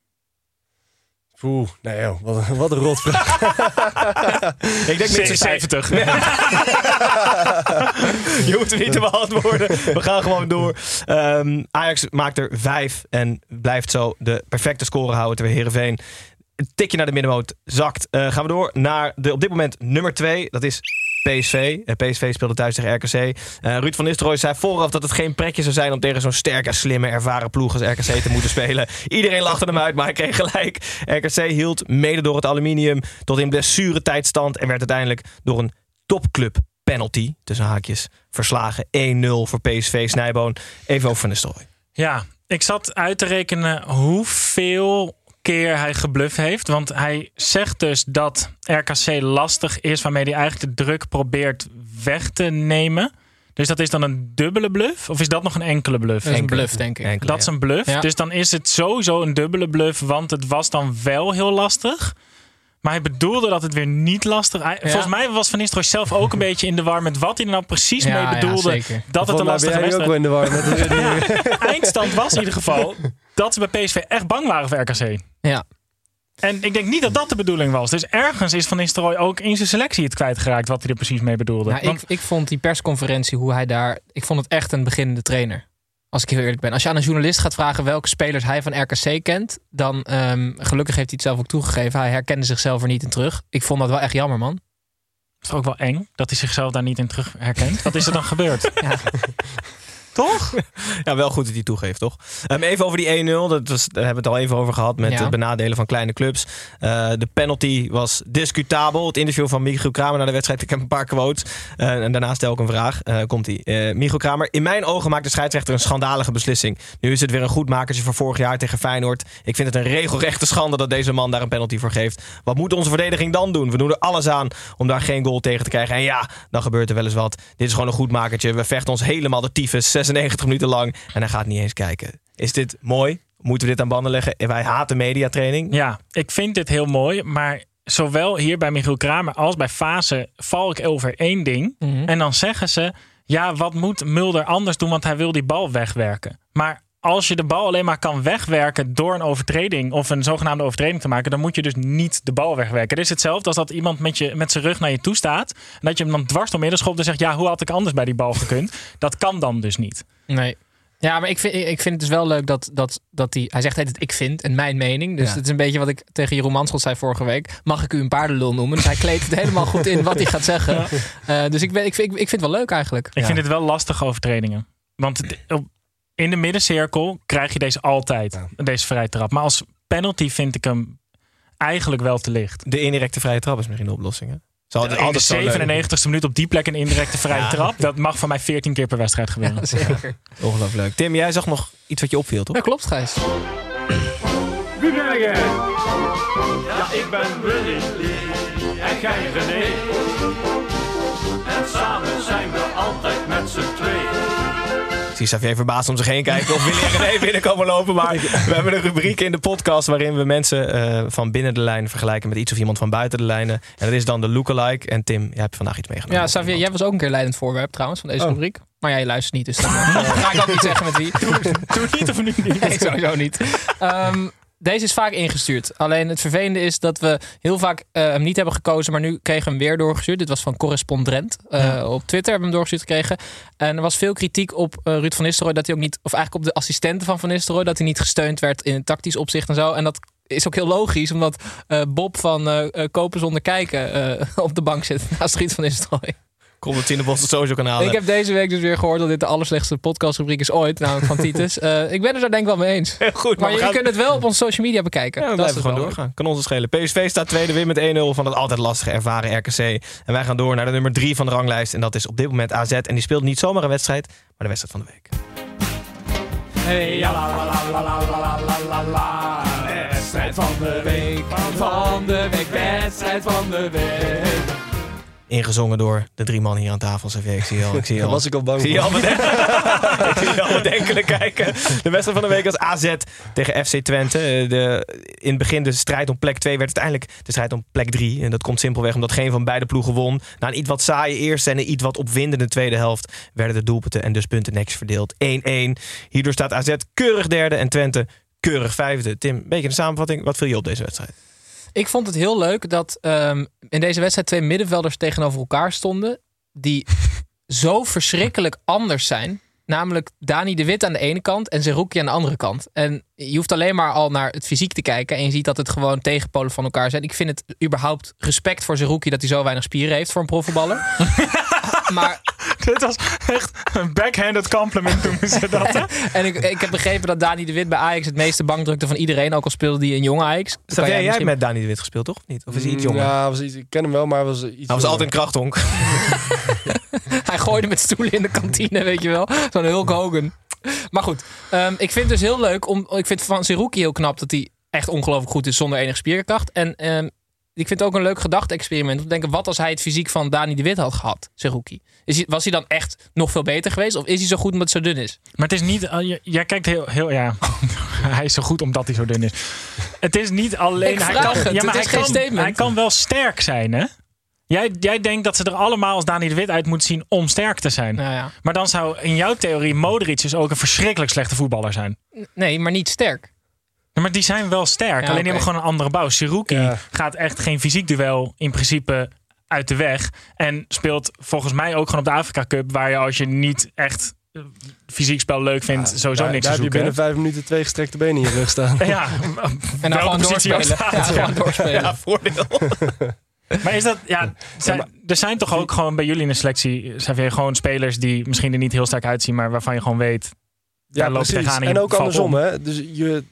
Oeh, nee joh, wat, een- wat een rotvraag. Ik denk niks te 70. Je hoeft hem niet te beantwoorden. We gaan gewoon door. Ehm, Ajax maakt er vijf en blijft zo de perfecte score houden. Terwijl Heerenveen een tikje naar de middenmoot zakt. Eh, gaan we door naar de op dit moment nummer twee. Dat is PSV. Eh, PSV speelde thuis tegen RKC. Eh, Ruud van Nistelrooy zei vooraf dat het geen pretje zou zijn... om tegen zo'n sterke, slimme, ervaren ploeg als RKC te moeten spelen. Iedereen lachte hem uit, maar hij kreeg gelijk. RKC hield mede door het aluminium tot in blessuretijdstand... en werd uiteindelijk door een topclub penalty, tussen haakjes, verslagen. 1-0 voor PSV Snijboon. Even over Van Nistelrooy. Ja, ik zat uit te rekenen hoeveel keer hij gebluff heeft. Want hij zegt dus dat RKC lastig is, waarmee hij eigenlijk de druk probeert weg te nemen. Dus dat is dan een dubbele bluff? Of is dat nog een enkele bluff? Dat is een bluff, denk ik. Enkele, Dat is een bluff. Ja. Dus dan is het sowieso een dubbele bluff, want het was dan wel heel lastig. Maar hij bedoelde dat het weer niet lastig. Ja. Volgens mij was Van Nistelrooy zelf ook een beetje in de war met wat hij er nou precies Ja, mee bedoelde. dat het een lastige nu ook wel wedstrijd. in de war met de. Eindstand was in ieder geval dat ze bij PSV echt bang waren voor RKC. Ja. En ik denk niet dat dat de bedoeling was. Dus ergens is Van Nistelrooy ook in zijn selectie het kwijtgeraakt wat hij er precies mee bedoelde. Nou, Want- ik, ik vond die persconferentie, hoe hij daar... Ik vond het echt een beginnende trainer. Als ik heel eerlijk ben. Als je aan een journalist gaat vragen welke spelers hij van RKC kent... dan, ehm, gelukkig heeft hij het zelf ook toegegeven... hij herkende zichzelf er niet in terug. Ik vond dat wel echt jammer, man. is toch ook wel eng dat hij zichzelf daar niet in terug herkent. Wat is er dan gebeurd? Toch? Ja, wel goed dat hij toegeeft, toch? Um, even over die 1-0. Dat was, daar hebben we het al even over gehad met Ja. het benadelen van kleine clubs. Uh, de penalty was discutabel. Het interview van Michiel Kramer na de wedstrijd. Ik heb een paar quotes. Uh, en daarna stel ik een vraag. Uh, komt hij. Michiel Kramer. In mijn ogen maakt de scheidsrechter een schandalige beslissing. Nu is het weer een goedmakertje van vorig jaar tegen Feyenoord. Ik vind het een regelrechte schande dat deze man daar een penalty voor geeft. Wat moet onze verdediging dan doen? We doen er alles aan om daar geen goal tegen te krijgen. En ja, dan gebeurt er wel eens wat. Dit is gewoon een goedmakertje. We vechten ons helemaal de tyfus. 96 minuten lang. En hij gaat niet eens kijken. Is dit mooi? Moeten we dit aan banden leggen? Wij haten mediatraining. Ja, ik vind dit heel mooi. Maar zowel hier bij Michiel Kramer als bij Fase val ik over één ding. Mhm. En dan zeggen ze... Ja, wat moet Mulder anders doen? Want hij wil die bal wegwerken. Maar als je de bal alleen maar kan wegwerken door een overtreding of een zogenaamde overtreding te maken, dan moet je dus niet de bal wegwerken. Het is hetzelfde als dat iemand met, je, met zijn rug naar je toe staat en dat je hem dan dwars door midden schopt en zegt: Ja, hoe had ik anders bij die bal gekund? Dat kan dan dus niet. Nee. Ja, maar ik vind, ik vind het dus wel leuk dat, dat, dat hij... Hij zegt altijd ik vind en mijn mening. Dus Ja. het is een beetje wat ik tegen Jeroen Manschot zei vorige week. Mag ik u een paardenlul noemen? Dus hij kleedt het helemaal goed in wat hij gaat zeggen. Eh, dus ik, ben, ik, vind, ik vind het wel leuk eigenlijk. Ik vind het wel lastige overtredingen. Want het- op- in de middencirkel krijg je deze altijd, deze vrije trap. Maar als penalty vind ik hem eigenlijk wel te licht. De indirecte vrije trap is misschien de oplossing. Hè? Zal In de altijd zo leuk- 97ste minuut op die plek een indirecte vrije Ja. trap. Dat mag van mij 14 keer per wedstrijd gebeuren. Zeker. Ongelooflijk leuk. Tim, jij zag nog iets wat je opviel, toch? Ja, klopt, Gijs. Wie ben jij? Ja, ik ben Willy en jij zie Xavier verbaasd om zich heen kijken of Willy en René binnenkomen lopen. Maar we hebben een rubriek in de podcast waarin we mensen eh, van binnen de lijn vergelijken met iets of iemand van buiten de lijnen. En dat is dan de lookalike. En Tim, jij hebt vandaag iets meegenomen. Ja, Xavier, jij was ook een keer leidend voorwerp trouwens van deze Oh. rubriek. Maar jij luistert niet, dus dan eh, ga ik ook niet zeggen met wie. Doe niet of nu niet? Nee, sowieso niet. Ehm, deze is vaak ingestuurd. Alleen het vervelende is dat we heel vaak eh, hem niet hebben gekozen, maar nu kregen we hem weer doorgestuurd. Dit was van correspondent. Eh, Op Twitter hebben we hem doorgestuurd gekregen. En er was veel kritiek op eh, Ruud van Nistelrooy dat hij ook niet, of eigenlijk op de assistenten van Van Nistelrooy, dat hij niet gesteund werd in tactisch opzicht en zo. En dat is ook heel logisch, omdat Bob van Kopen zonder kijken op de bank zit naast Ruud van Nistelrooy. Komt het in de Boston Social kanaal. Ik heb deze week dus weer gehoord dat dit de allerslechtste podcastrubriek is ooit, namelijk van Titus. Eh, ik ben het daar denk ik wel mee eens. Goed, maar, je kunt het wel op onze social media bekijken. Ja, we dat blijven gewoon doorgaan. Kan ons het schelen. PSV staat tweede win met 1-0 van het altijd lastige ervaren RKC. En wij gaan door naar de nummer 3 van de ranglijst. En dat is op dit moment AZ. En die speelt niet zomaar een wedstrijd, maar de wedstrijd van de week. Hey, la, la, la, Wedstrijd van de week, van de week, wedstrijd van de week. Ingezongen door de drie man hier aan tafel. Xavier. Ik zie al. Ik zie je Daar al. was ik al bang Ik zie je voor. al bedenken. ik zie je al bedenkelijk kijken. De wedstrijd van de week was AZ tegen FC Twente. De, in het begin de strijd om plek 2 werd uiteindelijk de strijd om plek 3. En dat komt simpelweg omdat geen van beide ploegen won. Na een iets wat saaie eerste en een iets wat opwindende tweede helft werden de doelpunten en dus punten netjes verdeeld. 1-1. Hierdoor staat AZ keurig derde en Twente keurig vijfde. Tim, een beetje een samenvatting. Wat viel je op deze wedstrijd? Ik vond het heel leuk dat ehm, in deze wedstrijd twee middenvelders tegenover elkaar stonden. Die zo verschrikkelijk anders zijn. Namelijk Dani de Wit aan de ene kant en Zerouki aan de andere kant. En je hoeft alleen maar al naar het fysiek te kijken. En je ziet dat het gewoon tegenpolen van elkaar zijn. Ik vind het überhaupt respect voor Zerouki dat hij zo weinig spieren heeft voor een profvoetballer. maar Dit was echt een backhanded compliment noemen ze dat. Hè? en ik, ik heb begrepen dat Dani de Wit bij Ajax het meeste bank drukte van iedereen. Ook al speelde hij een jonge Ajax. Xavier, jij hebt misschien- met Dani de Wit gespeeld, toch? Of Niet? Of is hij iets jonger? Ja, was iets, ik ken hem wel, maar hij was iets Hij was jonger. altijd een krachthonk. Hij gooide met stoelen in de kantine, weet je wel. Zo'n Hulk Hogan. Maar goed, ehm, ik vind het dus heel leuk. Om, ik vind van Siruki heel knap dat hij echt ongelooflijk goed is zonder enige spierkracht. En ehm, ik vind het ook een leuk gedachte-experiment. Om te denken, wat als hij het fysiek van Dani de Wit had gehad, Siruki? Is hij, was hij dan echt nog veel beter geweest? Of is hij zo goed omdat hij zo dun is? Maar het is niet. uh, j- jij kijkt heel, heel. Ja, hij is zo goed omdat hij zo dun is. Het is niet alleen. Ik hij kan, het, ja, maar het hij, kan, statement. hij kan wel sterk zijn, hè? Jij, jij denkt dat ze er allemaal als Dani de Wit uit moeten zien om sterk te zijn. Nou ja. Maar dan zou in jouw theorie Modric dus ook een verschrikkelijk slechte voetballer zijn. Nee, maar niet sterk. Ja, maar die zijn wel sterk. Ja, alleen die oké. hebben gewoon een andere bouw. Siruki Ja. gaat echt geen fysiek duel in principe uit de weg. En speelt volgens mij ook gewoon op de Afrika Cup. Waar je als je niet echt eh, fysiek spel leuk vindt, sowieso Daar, niks daar te heb je zoeken. binnen vijf minuten twee gestrekte benen in je rug staan. Ja, En dan gewoon doorspelen. staat, Ja, ja. gewoon doorspelen. Ja, voordeel. Maar is dat, ja, zijn, er zijn toch ook gewoon bij jullie in de selectie, zijn weer gewoon spelers die misschien er niet heel sterk uitzien, maar waarvan je gewoon weet, Ja, daar loop je precies. tegenaan En je ook andersom, om. hè? Dus je,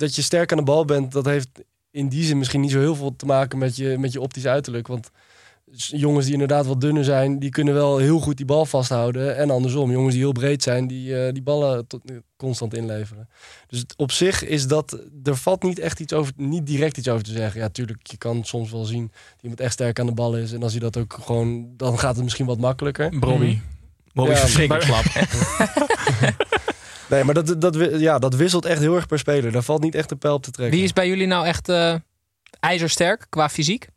dat je sterk aan de bal bent, dat heeft in die zin misschien niet zo heel veel te maken met je, met je optisch uiterlijk. Want jongens die inderdaad wat dunner zijn, die kunnen wel heel goed die bal vasthouden. En andersom, jongens die heel breed zijn, die eh, die ballen tot, constant inleveren. Dus op zich is dat, er valt niet echt iets over, niet direct iets over te zeggen. Ja, tuurlijk, je kan soms wel zien dat iemand echt sterk aan de bal is. En als hij dat ook gewoon, dan gaat het misschien wat makkelijker. Bobby. Bobby is Ja, verschrikkelijk maar- slap. Nee, maar dat, dat, ja, dat wisselt echt heel erg per speler. Daar valt niet echt een pijl op te trekken. Wie is bij jullie nou echt eh, ijzersterk qua fysiek?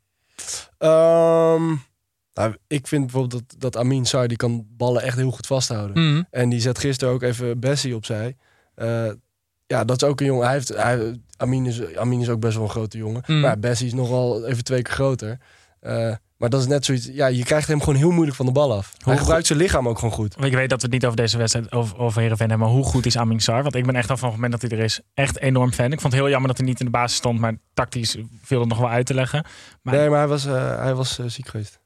Ehm, nou, ik vind bijvoorbeeld dat, dat Amin Sar, die kan ballen echt heel goed vasthouden. Mhm. En die zet gisteren ook even Bessie opzij. Eh ja, dat is ook een jongen. Hij heeft, hij, Amin, is, Amin is ook best wel een grote jongen. Mhm. Maar Bessie is nog wel even twee keer groter. Eh, maar dat is net zoiets. Ja, je krijgt hem gewoon heel moeilijk van de bal af. Hij Hoe gebruikt zijn lichaam ook gewoon goed. Ik weet dat we het niet over deze wedstrijd over, over Heerenveen hebben, maar hoe goed is Amin Sar? Want ik ben echt al van het moment dat hij er is echt enorm fan. Ik vond het heel jammer dat hij niet in de basis stond, maar tactisch viel het nog wel uit te leggen. Maar, Nee, maar hij was, eh, hij was eh, ziek geweest.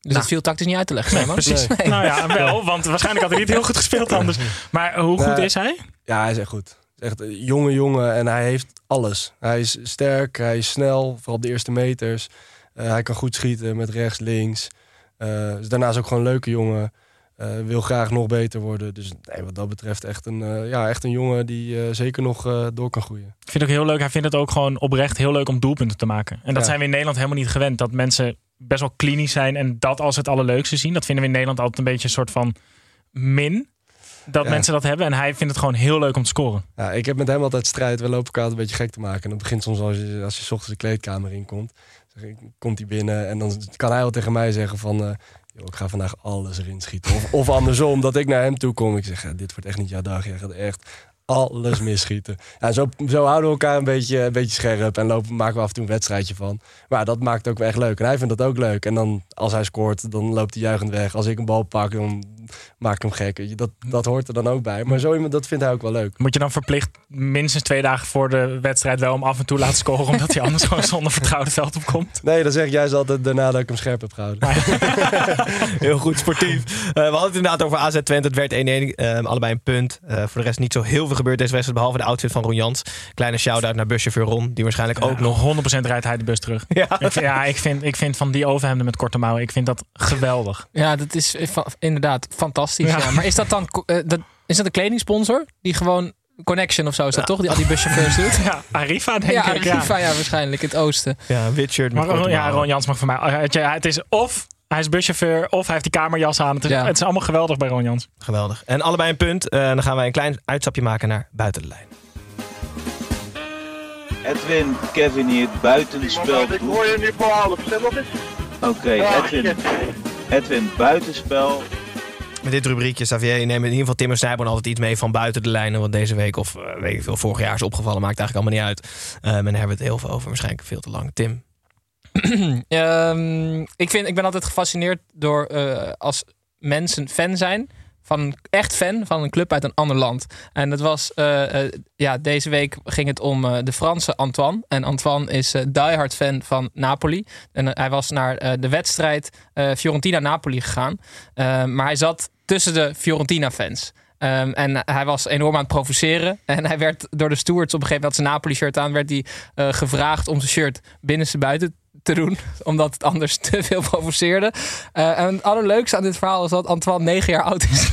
Dus dat viel tactisch niet uit te leggen. Nee, precies. Nee. Nou ja, wel, want waarschijnlijk had hij niet heel goed gespeeld anders. Maar hoe goed Nee. is hij? Ja, hij is echt goed. Echt een jonge jongen en hij heeft alles. Hij is sterk, hij is snel, vooral op de eerste meters. Eh, hij kan goed schieten met rechts, links. Dus daarnaast ook gewoon een leuke jongen. Eh, wil graag nog beter worden. Dus nee, wat dat betreft echt een, ja, echt een jongen die zeker nog door kan groeien. Ik vind het ook heel leuk. Hij vindt het ook gewoon oprecht heel leuk om doelpunten te maken. En dat Ja. zijn we in Nederland helemaal niet gewend. Dat mensen best wel klinisch zijn en dat als het allerleukste zien. Dat vinden we in Nederland altijd een beetje een soort van min. Dat Ja. mensen dat hebben. En hij vindt het gewoon heel leuk om te scoren. Ja, ik heb met hem altijd strijd. We lopen elkaar altijd een beetje gek te maken. En dat begint soms als je, als je 's ochtends de kleedkamer inkomt. Zeg ik, komt hij binnen en dan kan hij wel tegen mij zeggen van... eh, "Joh, ik ga vandaag alles erin schieten. Of, of andersom, dat ik naar hem toe kom. Ik zeg, ja, dit wordt echt niet jouw dag. Jij gaat echt alles misschieten. Ja, zo, zo houden we elkaar een beetje, een beetje scherp. En lopen, maken we af en toe een wedstrijdje van. Maar dat maakt het ook wel echt leuk. En hij vindt dat ook leuk. En dan, als hij scoort, dan loopt hij juichend weg. Als ik een bal pak, dan maak hem gek. Dat, dat hoort er dan ook bij. Maar zo iemand, dat vindt hij ook wel leuk. Moet je dan verplicht minstens twee dagen voor de wedstrijd wel om af en toe laten scoren. Omdat hij anders gewoon zonder vertrouwde veld opkomt. Nee, dan zeg ik juist altijd daarna dat ik hem scherp heb gehouden. Heel goed sportief. Eh, we hadden het inderdaad over AZ Twente. Het werd 1-1. eh, allebei een punt. Eh, voor de rest niet zo heel veel gebeurd deze wedstrijd. Behalve de outfit van Ron Jans. Kleine shout-out naar buschauffeur Ron. Die waarschijnlijk ook nog... 100% rijdt hij de bus terug. Ja. Ik, vind- ja, ik, vind, ik vind van die overhemden met korte mouwen, ik vind dat geweldig. Ja, dat is inderdaad fantastisch. Ja. Ja. Maar is dat dan eh, dat, is dat een kledingsponsor? Die gewoon Connection of zo is dat toch? Die al die buschauffeurs doet? Ja, Arriva denk ja, ik. Arriva, ja. waarschijnlijk. Het oosten. Ja, wit met Maar korte ja. Ron Jans mag voor mij. eh, Het, ja, het is of hij is buschauffeur of hij heeft die kamerjas aan. Het is, Ja. het is allemaal geweldig bij Ron Jans. Geweldig. En allebei een punt. Eh, dan gaan wij een klein uitstapje maken naar buiten de lijn. Edwin, Kevin hier, buitenspel. Ik hoor je nu voor half. Oké, Edwin. Edwin, buitenspel. Met dit rubriekje, Xavier, nemen in ieder geval Tim en Snijboon altijd iets mee van buiten de lijnen. Wat deze week of eh, weet ik veel, vorig jaar is opgevallen. Maakt eigenlijk allemaal niet uit. Eh en hebben het heel veel over. Waarschijnlijk veel te lang. Tim. Ehm, ik, vind, ik ben altijd gefascineerd door eh, als mensen fan zijn. Van echt fan van een club uit een ander land. En dat was, ja, deze week ging het om de Franse Antoine. En Antoine is eh diehard fan van Napoli. En hij was naar de wedstrijd Fiorentina-Napoli gegaan. Eh, maar hij zat tussen de Fiorentina-fans. Ehm, en hij was enorm aan het provoceren. En hij werd door de stewards op een gegeven moment zijn Napoli-shirt aan. werd hij eh, gevraagd om zijn shirt binnenste buiten te doen. Omdat het anders te veel provoceerde. Eh, en het allerleukste aan dit verhaal is dat Antoine negen jaar oud is.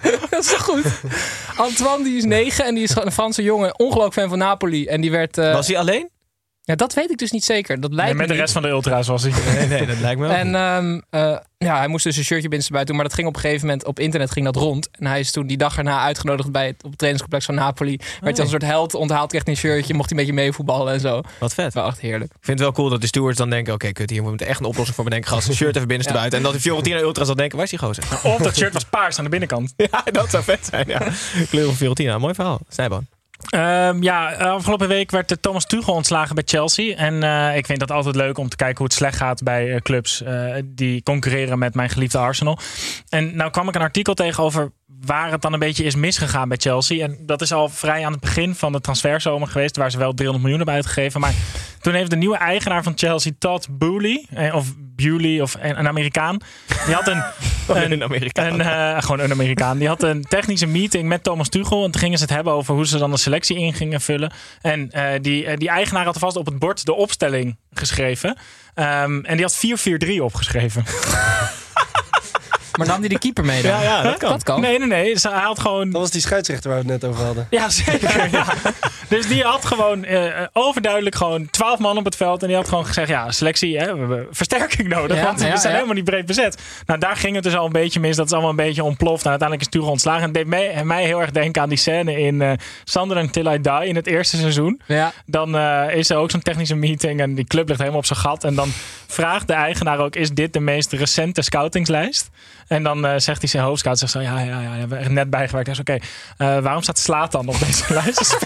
dat is toch goed? Antoine die is negen en die is een Franse jongen. Ongelooflijk fan van Napoli. En die werd... eh, Was hij alleen? Ja, dat weet ik dus niet zeker. Dat lijkt Nee, me met de niet. rest van de ultra's was hij. Nee, nee, dat lijkt me wel. En ehm, eh, ja, hij moest dus een shirtje binnenste buiten doen. Maar dat ging op een gegeven moment op internet ging dat rond. En hij is toen die dag erna uitgenodigd bij het, op het trainingscomplex van Napoli. Werd hij als een soort held onthaald, kreeg een shirtje. Mocht hij een beetje meevoetballen en zo. Wat vet. Wel echt heerlijk. Ik vind het wel cool dat de stewards dan denken... oké, kut, hier moeten we echt een oplossing voor bedenken. Gast, een shirt even binnenste Ja. buiten. En dat de Fiorentina Ultras dan denken... waar is die gozer? Of dat shirt was paars aan de binnenkant. ja, dat zou vet zijn. Ja. Kleur van Fiorentina. Mooi verhaal. Snijboon. Ehm, ja, afgelopen week werd de Thomas Tuchel ontslagen bij Chelsea. En eh, ik vind dat altijd leuk om te kijken hoe het slecht gaat bij eh, clubs eh, die concurreren met mijn geliefde Arsenal. En nou kwam ik een artikel tegen over waar het dan een beetje is misgegaan bij Chelsea. En dat is al vrij aan het begin van de transferzomer geweest, waar ze wel 300 miljoen hebben uitgegeven. Maar toen heeft de nieuwe eigenaar van Chelsea, Todd Boehly, eh, of Bewley, of een, een Amerikaan, die had een, Een, een Amerikaan. eh, gewoon een Amerikaan. Die had een technische meeting met Thomas Tuchel. En toen gingen ze het hebben over hoe ze dan de selectie in gingen vullen. En eh, die, die eigenaar had alvast op het bord de opstelling geschreven. Ehm, en die had 4-4-3 opgeschreven. Maar nam hij de keeper mee dan? Ja, ja, dat kan. Dat kan. Nee, nee, nee. Hij had gewoon... Dat was die scheidsrechter waar we het net over hadden. Ja, zeker. ja. Dus die had gewoon eh, overduidelijk gewoon 12 man op het veld. En die had gewoon gezegd: ja, selectie, hè, we hebben versterking nodig. Ja, want we ja, zijn ja. helemaal niet breed bezet. Nou, daar ging het dus al een beetje mis. Dat is allemaal een beetje ontploft. En uiteindelijk is Tuchel ontslagen. En het deed mij, mij heel erg denken aan die scène in eh Sunderland Till I Die in het eerste seizoen. Ja. Dan eh, is er ook zo'n technische meeting en die club ligt helemaal op zijn gat. En dan vraagt de eigenaar ook, is dit de meest recente scoutingslijst? En dan eh, zegt hij zijn hoofdscout, zegt zo, ja, ja, ja, we hebben net bijgewerkt. Hij zegt, oké, eh, waarom staat Slaat dan op deze lijst?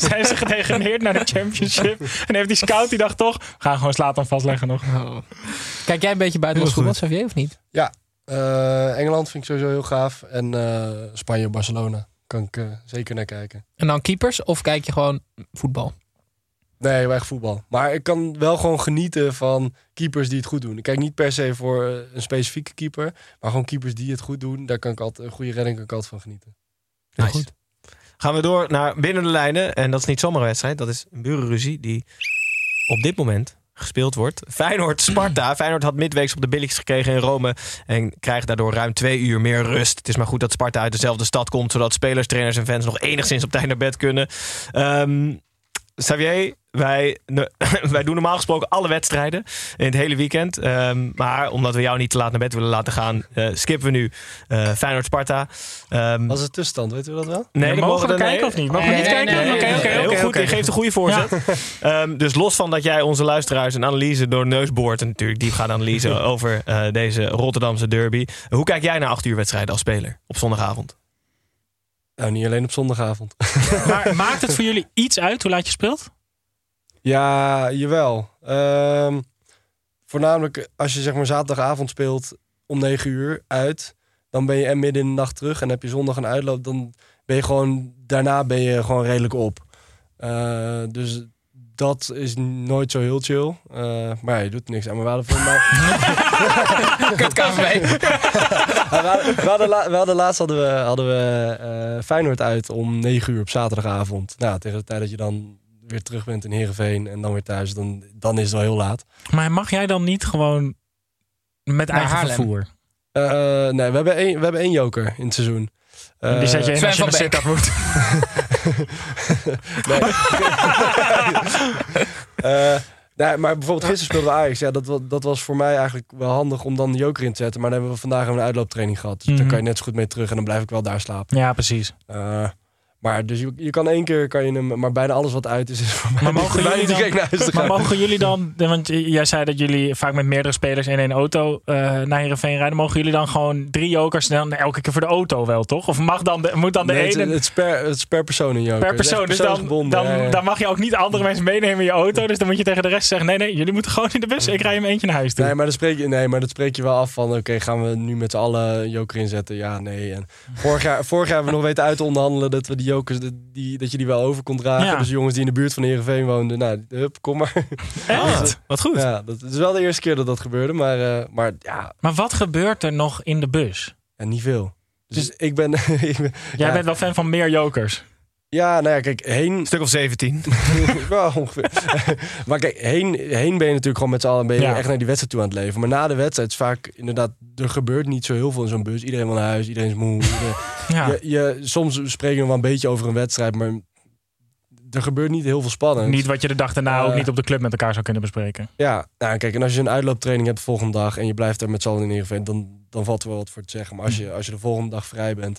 Zijn ze gedegradeerd naar de championship? En heeft die scout die dacht toch, we gaan gewoon Slaat dan vastleggen nog. Kijk jij een beetje buitenlands Heel voetbal, Xavier, of niet? Ja, eh, Engeland vind ik sowieso heel gaaf. En eh, Spanje, Barcelona. Kan ik eh, zeker naar kijken. En dan keepers? Of kijk je gewoon voetbal? Nee, erg voetbal. Maar ik kan wel gewoon genieten van keepers die het goed doen. Ik kijk niet per se voor een specifieke keeper. Maar gewoon keepers die het goed doen. Daar kan ik altijd, een goede redding kan ik altijd van genieten. Heel goed. Gaan we door naar binnen de lijnen. En dat is niet zomaar een wedstrijd. Dat is een burenruzie die op dit moment gespeeld wordt. Feyenoord-Sparta. Feyenoord had midweeks op de billetjes gekregen in Rome. En krijgt daardoor ruim twee uur meer rust. Het is maar goed dat Sparta uit dezelfde stad komt. Zodat spelers, trainers en fans nog enigszins op tijd naar bed kunnen. Ehm Xavier, wij, ne- wij doen normaal gesproken alle wedstrijden in het hele weekend. Ehm, maar omdat we jou niet te laat naar bed willen laten gaan, eh, skippen we nu eh Feyenoord-Sparta. Ehm, Wat is de tussenstand? Weten we dat wel? Nee, Ja, mogen we kijken of niet? Mogen we niet kijken? Oké, oké, oké, Heel goed, je geeft een goede voorzet. Ehm, dus los van dat jij onze luisteraars een analyse door de neus boort... en natuurlijk diepgaande analyse over eh, deze Rotterdamse derby. Hoe kijk jij naar acht uur wedstrijden als speler op zondagavond? Nou, niet alleen op zondagavond. Maar maakt het voor jullie iets uit hoe laat je speelt? Ja, jawel. Ehm, voornamelijk als je zeg maar zaterdagavond speelt om 9 uur uit, dan ben je en midden in de nacht terug en heb je zondag een uitloop, dan ben je gewoon daarna ben je gewoon redelijk op. Eh, dus dat is nooit zo heel chill. Eh, maar ja, je doet niks aan. We hadden voor mij. Kut we, hadden, we, hadden la- we hadden laatst hadden we, hadden we eh, Feyenoord uit om 9 uur op zaterdagavond. Nou, tegen de tijd dat je dan weer terug bent in Heerenveen en dan weer thuis, dan, dan is het wel heel laat. Maar mag jij dan niet gewoon met eigen Haarlem. vervoer? Eh, nee, we hebben, één, we hebben één joker in het seizoen. Die Eh, zet je in als je. Eh, nee, maar bijvoorbeeld gisteren speelde we Ajax. Ja, dat, dat was voor mij eigenlijk wel handig om dan de joker in te zetten. Maar dan hebben we vandaag een uitlooptraining gehad. Dus Mhm. daar kan je net zo goed mee terug en dan blijf ik wel daar slapen. Ja, precies. Maar dus je, je kan één keer, kan je hem, maar bijna alles wat uit is, is voor mij Maar mogen, jullie dan, naar huis te maar gaan. mogen jullie dan, want jij zei dat jullie vaak met meerdere spelers in één auto eh, naar Heerenveen rijden. Mogen jullie dan gewoon drie jokers dan elke keer voor de auto wel, toch? Of mag dan de, moet dan de Nee, het, ene het, is per, het is per persoon een joker. per Het persoon? Dus dan, persoonsgebonden. dan, Ja, dan mag je ook niet andere mensen meenemen in je auto. Dus dan moet je tegen de rest zeggen, nee, nee, jullie moeten gewoon in de bus. Ik rij hem eentje naar huis toe. Nee, maar dan spreek je, nee, maar dat spreek je wel af van... oké, gaan we nu met z'n allen een joker inzetten? Ja, nee. En vorig, jaar, vorig jaar hebben we nog weten uit te onderhandelen... dat we die jokers, dat, die, dat je die wel over kon dragen. Ja. Dus jongens die in de buurt van Heerenveen woonden... nou, hup, kom maar. Echt? Wat goed. Ja, dat is wel de eerste keer dat dat gebeurde. Maar, eh, maar ja, Maar wat gebeurt er nog in de bus? ja, niet veel. Dus, ik ben... ik ben Jij ja, bent wel fan van meer jokers. Ja, nou ja, kijk, heen... Een stuk of 17. wel ongeveer. maar kijk, heen, heen ben je natuurlijk gewoon met z'n allen ben je Ja. echt naar die wedstrijd toe aan het leven. Maar na de wedstrijd is vaak inderdaad, er gebeurt niet zo heel veel in zo'n bus. Iedereen wil naar huis, iedereen is moe. Ja. je, je, soms spreken we wel een beetje over een wedstrijd, maar er gebeurt niet heel veel spannend. Niet wat je de dag daarna ook Eh, niet op de club met elkaar zou kunnen bespreken. Ja, nou kijk, en als je een uitlooptraining hebt de volgende dag en je blijft er met z'n allen in Heerenveen, dan, dan valt er wel wat voor te zeggen. Maar als je, als je de volgende dag vrij bent,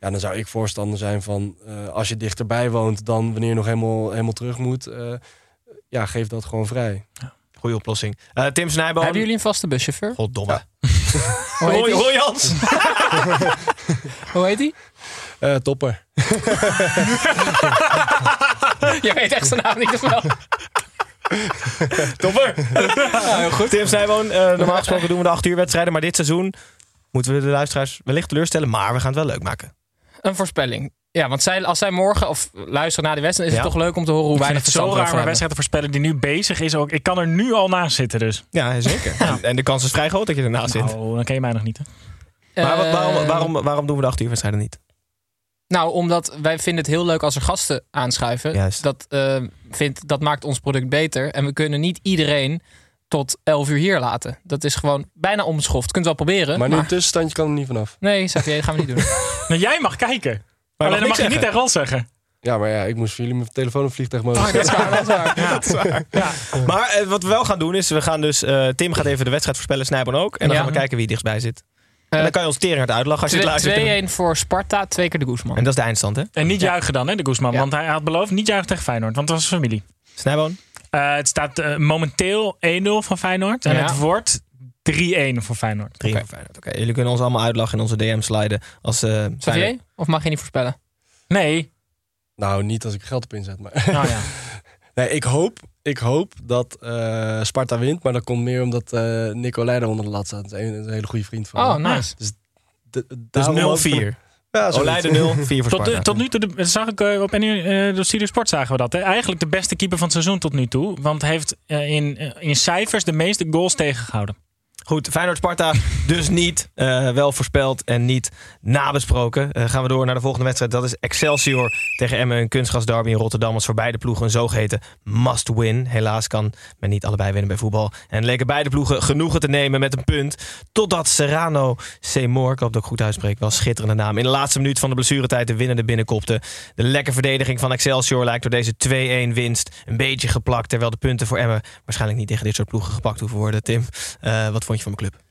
ja, dan zou ik voorstander zijn van eh, als je dichterbij woont dan wanneer je nog helemaal, helemaal terug moet, eh, ja, geef dat gewoon vrij. Goeie oplossing. Eh, Tim Snijboom. Hebben jullie een vaste buschauffeur? Goddomme. Hoe heet Roy, die? Roy Jans. Hoe heet die? Eh, topper. Je weet echt zijn naam niet te wel. Topper. Tim Snijboom. eh, normaal gesproken doen we de acht uur wedstrijden. Maar dit seizoen moeten we de luisteraars wellicht teleurstellen, maar we gaan het wel leuk maken. Een voorspelling. Ja, want zij, als zij morgen of luisteren naar de wedstrijd, is Ja. het toch leuk om te horen hoe Ik vind weinig het zo raar een wedstrijd te voorspellen die nu bezig is. Ook. Ik kan er nu al naast zitten dus. Ja, zeker. En, en de kans is vrij groot dat je ernaast zit. Nou, dan ken je mij nog niet. Hè? Maar wat- Eh, waarom, waarom, waarom doen we de acht uur wedstrijden niet? Nou, omdat wij vinden het heel leuk als er gasten aanschuiven. Juist. Dat, eh, vindt, dat maakt ons product beter. En we kunnen niet iedereen tot 11 uur hier laten. Dat is gewoon bijna onbeschoft. Je kunt het wel proberen. Maar nu een tussenstandje kan er niet vanaf. Nee, Xavier, dat gaan we niet doen. Nou, jij mag kijken. mag Alleen dan mag je niet tegen ons zeggen. Ja, maar ja, ik moest voor jullie mijn telefoon op vliegtuig mogen. Oh, dat is waar, dat is waar. Dat is waar. Maar eh, wat we wel gaan doen is, we gaan dus, eh, Tim gaat even de wedstrijd voorspellen, Snijboon ook. En dan Ja. gaan we kijken wie dichtstbij zit. En Eh, dan kan je ons teringhard uitlachen als je het luistert. 2-1 voor Sparta, twee keer de Guzman. En dat is de eindstand, hè? En niet Ja. juichen dan, hè, de Guzman. Want hij had beloofd niet juichen tegen Feyenoord. Want het was familie. Snijboon? Eh, het staat eh, momenteel 1-0 voor Feyenoord. En Ja. het wordt 3-1 voor Feyenoord. Drie voor Feyenoord. Oké, jullie kunnen ons allemaal uitlachen in onze DM sliden. Als, eh Xavier? Feyenoord- Of mag je niet voorspellen? Nee. Nou, niet als ik geld op inzet. Maar Nou ja. nee, ik hoop, ik hoop dat eh, Sparta wint. Maar dat komt meer omdat eh Nico Leider onder de lat staat. Dat is een, een hele goede vriend van Oh, me. nice. Dus, Dus daarom ook- 0-4. Ja, zoiets. Oleide 0, 4 voor Tot, Sparta. tot nu toe, de, zag ik eh, op NU, eh, door Studio Sport zagen we dat. Hè? Eigenlijk de beste keeper van het seizoen tot nu toe. Want heeft eh, in, in cijfers de meeste goals tegengehouden. Goed, Feyenoord-Sparta dus niet eh, wel voorspeld en niet nabesproken. Eh, gaan we door naar de volgende wedstrijd. Dat is Excelsior tegen Emmen. Een kunstgrasderby in Rotterdam. Was voor beide ploegen een zogeheten must-win. Helaas kan men niet allebei winnen bij voetbal. En leken beide ploegen genoegen te nemen met een punt. Totdat Serrano Seymour, ik hoop dat ik goed uitspreek, wel schitterende naam. In de laatste minuut van de blessuretijd de winnende binnenkopte. De lekke verdediging van Excelsior lijkt door deze 2-1 winst een beetje geplakt. Terwijl de punten voor Emmen waarschijnlijk niet tegen dit soort ploegen gepakt hoeven worden. Tim, eh, wat vond je van mijn club?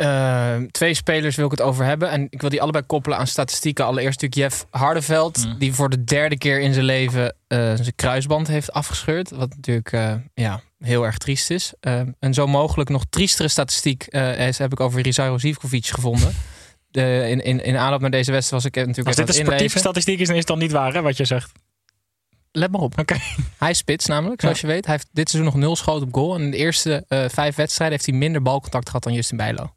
Eh, twee spelers wil ik het over hebben. En ik wil die allebei koppelen aan statistieken. Allereerst natuurlijk Jeff Hardeveld. Mm. Die voor de derde keer in zijn leven eh, zijn kruisband heeft afgescheurd. Wat natuurlijk eh, ja, heel erg triest is. Eh, en zo mogelijk nog triestere statistiek eh, is, heb ik over Rizairo Zivkovic gevonden. De, in, in, in aanloop naar deze wedstrijd was ik natuurlijk Als dit een sportieve statistiek is, dan is het dan niet waar, hè, wat je zegt. Let maar op. Hij is spits namelijk, zoals je weet. Hij heeft dit seizoen nog nul schoten op goal. En in de eerste eh, vijf wedstrijden heeft hij minder balcontact gehad dan Justin Bijlo.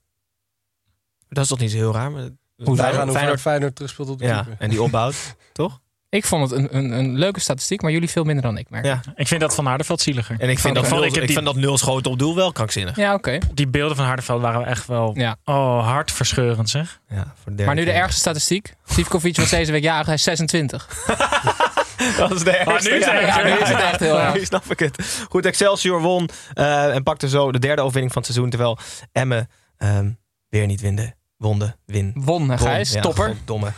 Dat is toch niet zo heel raar? Maar Hoe wij gaan hoe Feyenoord, Feyenoord, terugspeelt op de ja, keeper. en die opbouwt, toch? Ik vond het een, een, een leuke statistiek, maar jullie veel minder dan ik merk. Ja. Ik vind dat van Hardeveld zieliger. En ik vind, dat, nul, ik het ik die- vind dat nul schoten op doel wel krankzinnig. Ja, oké. Die beelden van Hardeveld waren echt wel Ja. oh, hartverscheurend, zeg. Ja, voor de derde Maar nu de ergste statistiek. Sivkovic was deze week jarig, hij is 26. Dat is de ergste. nu is het Ja, Nu is het echt heel erg. Nu snap ik het. Goed, Excelsior won eh, en pakte zo de derde overwinning van het seizoen. Terwijl Emmen ehm, weer niet winde, wonde, win. Won. Gijs. Ja, Topper. Domme.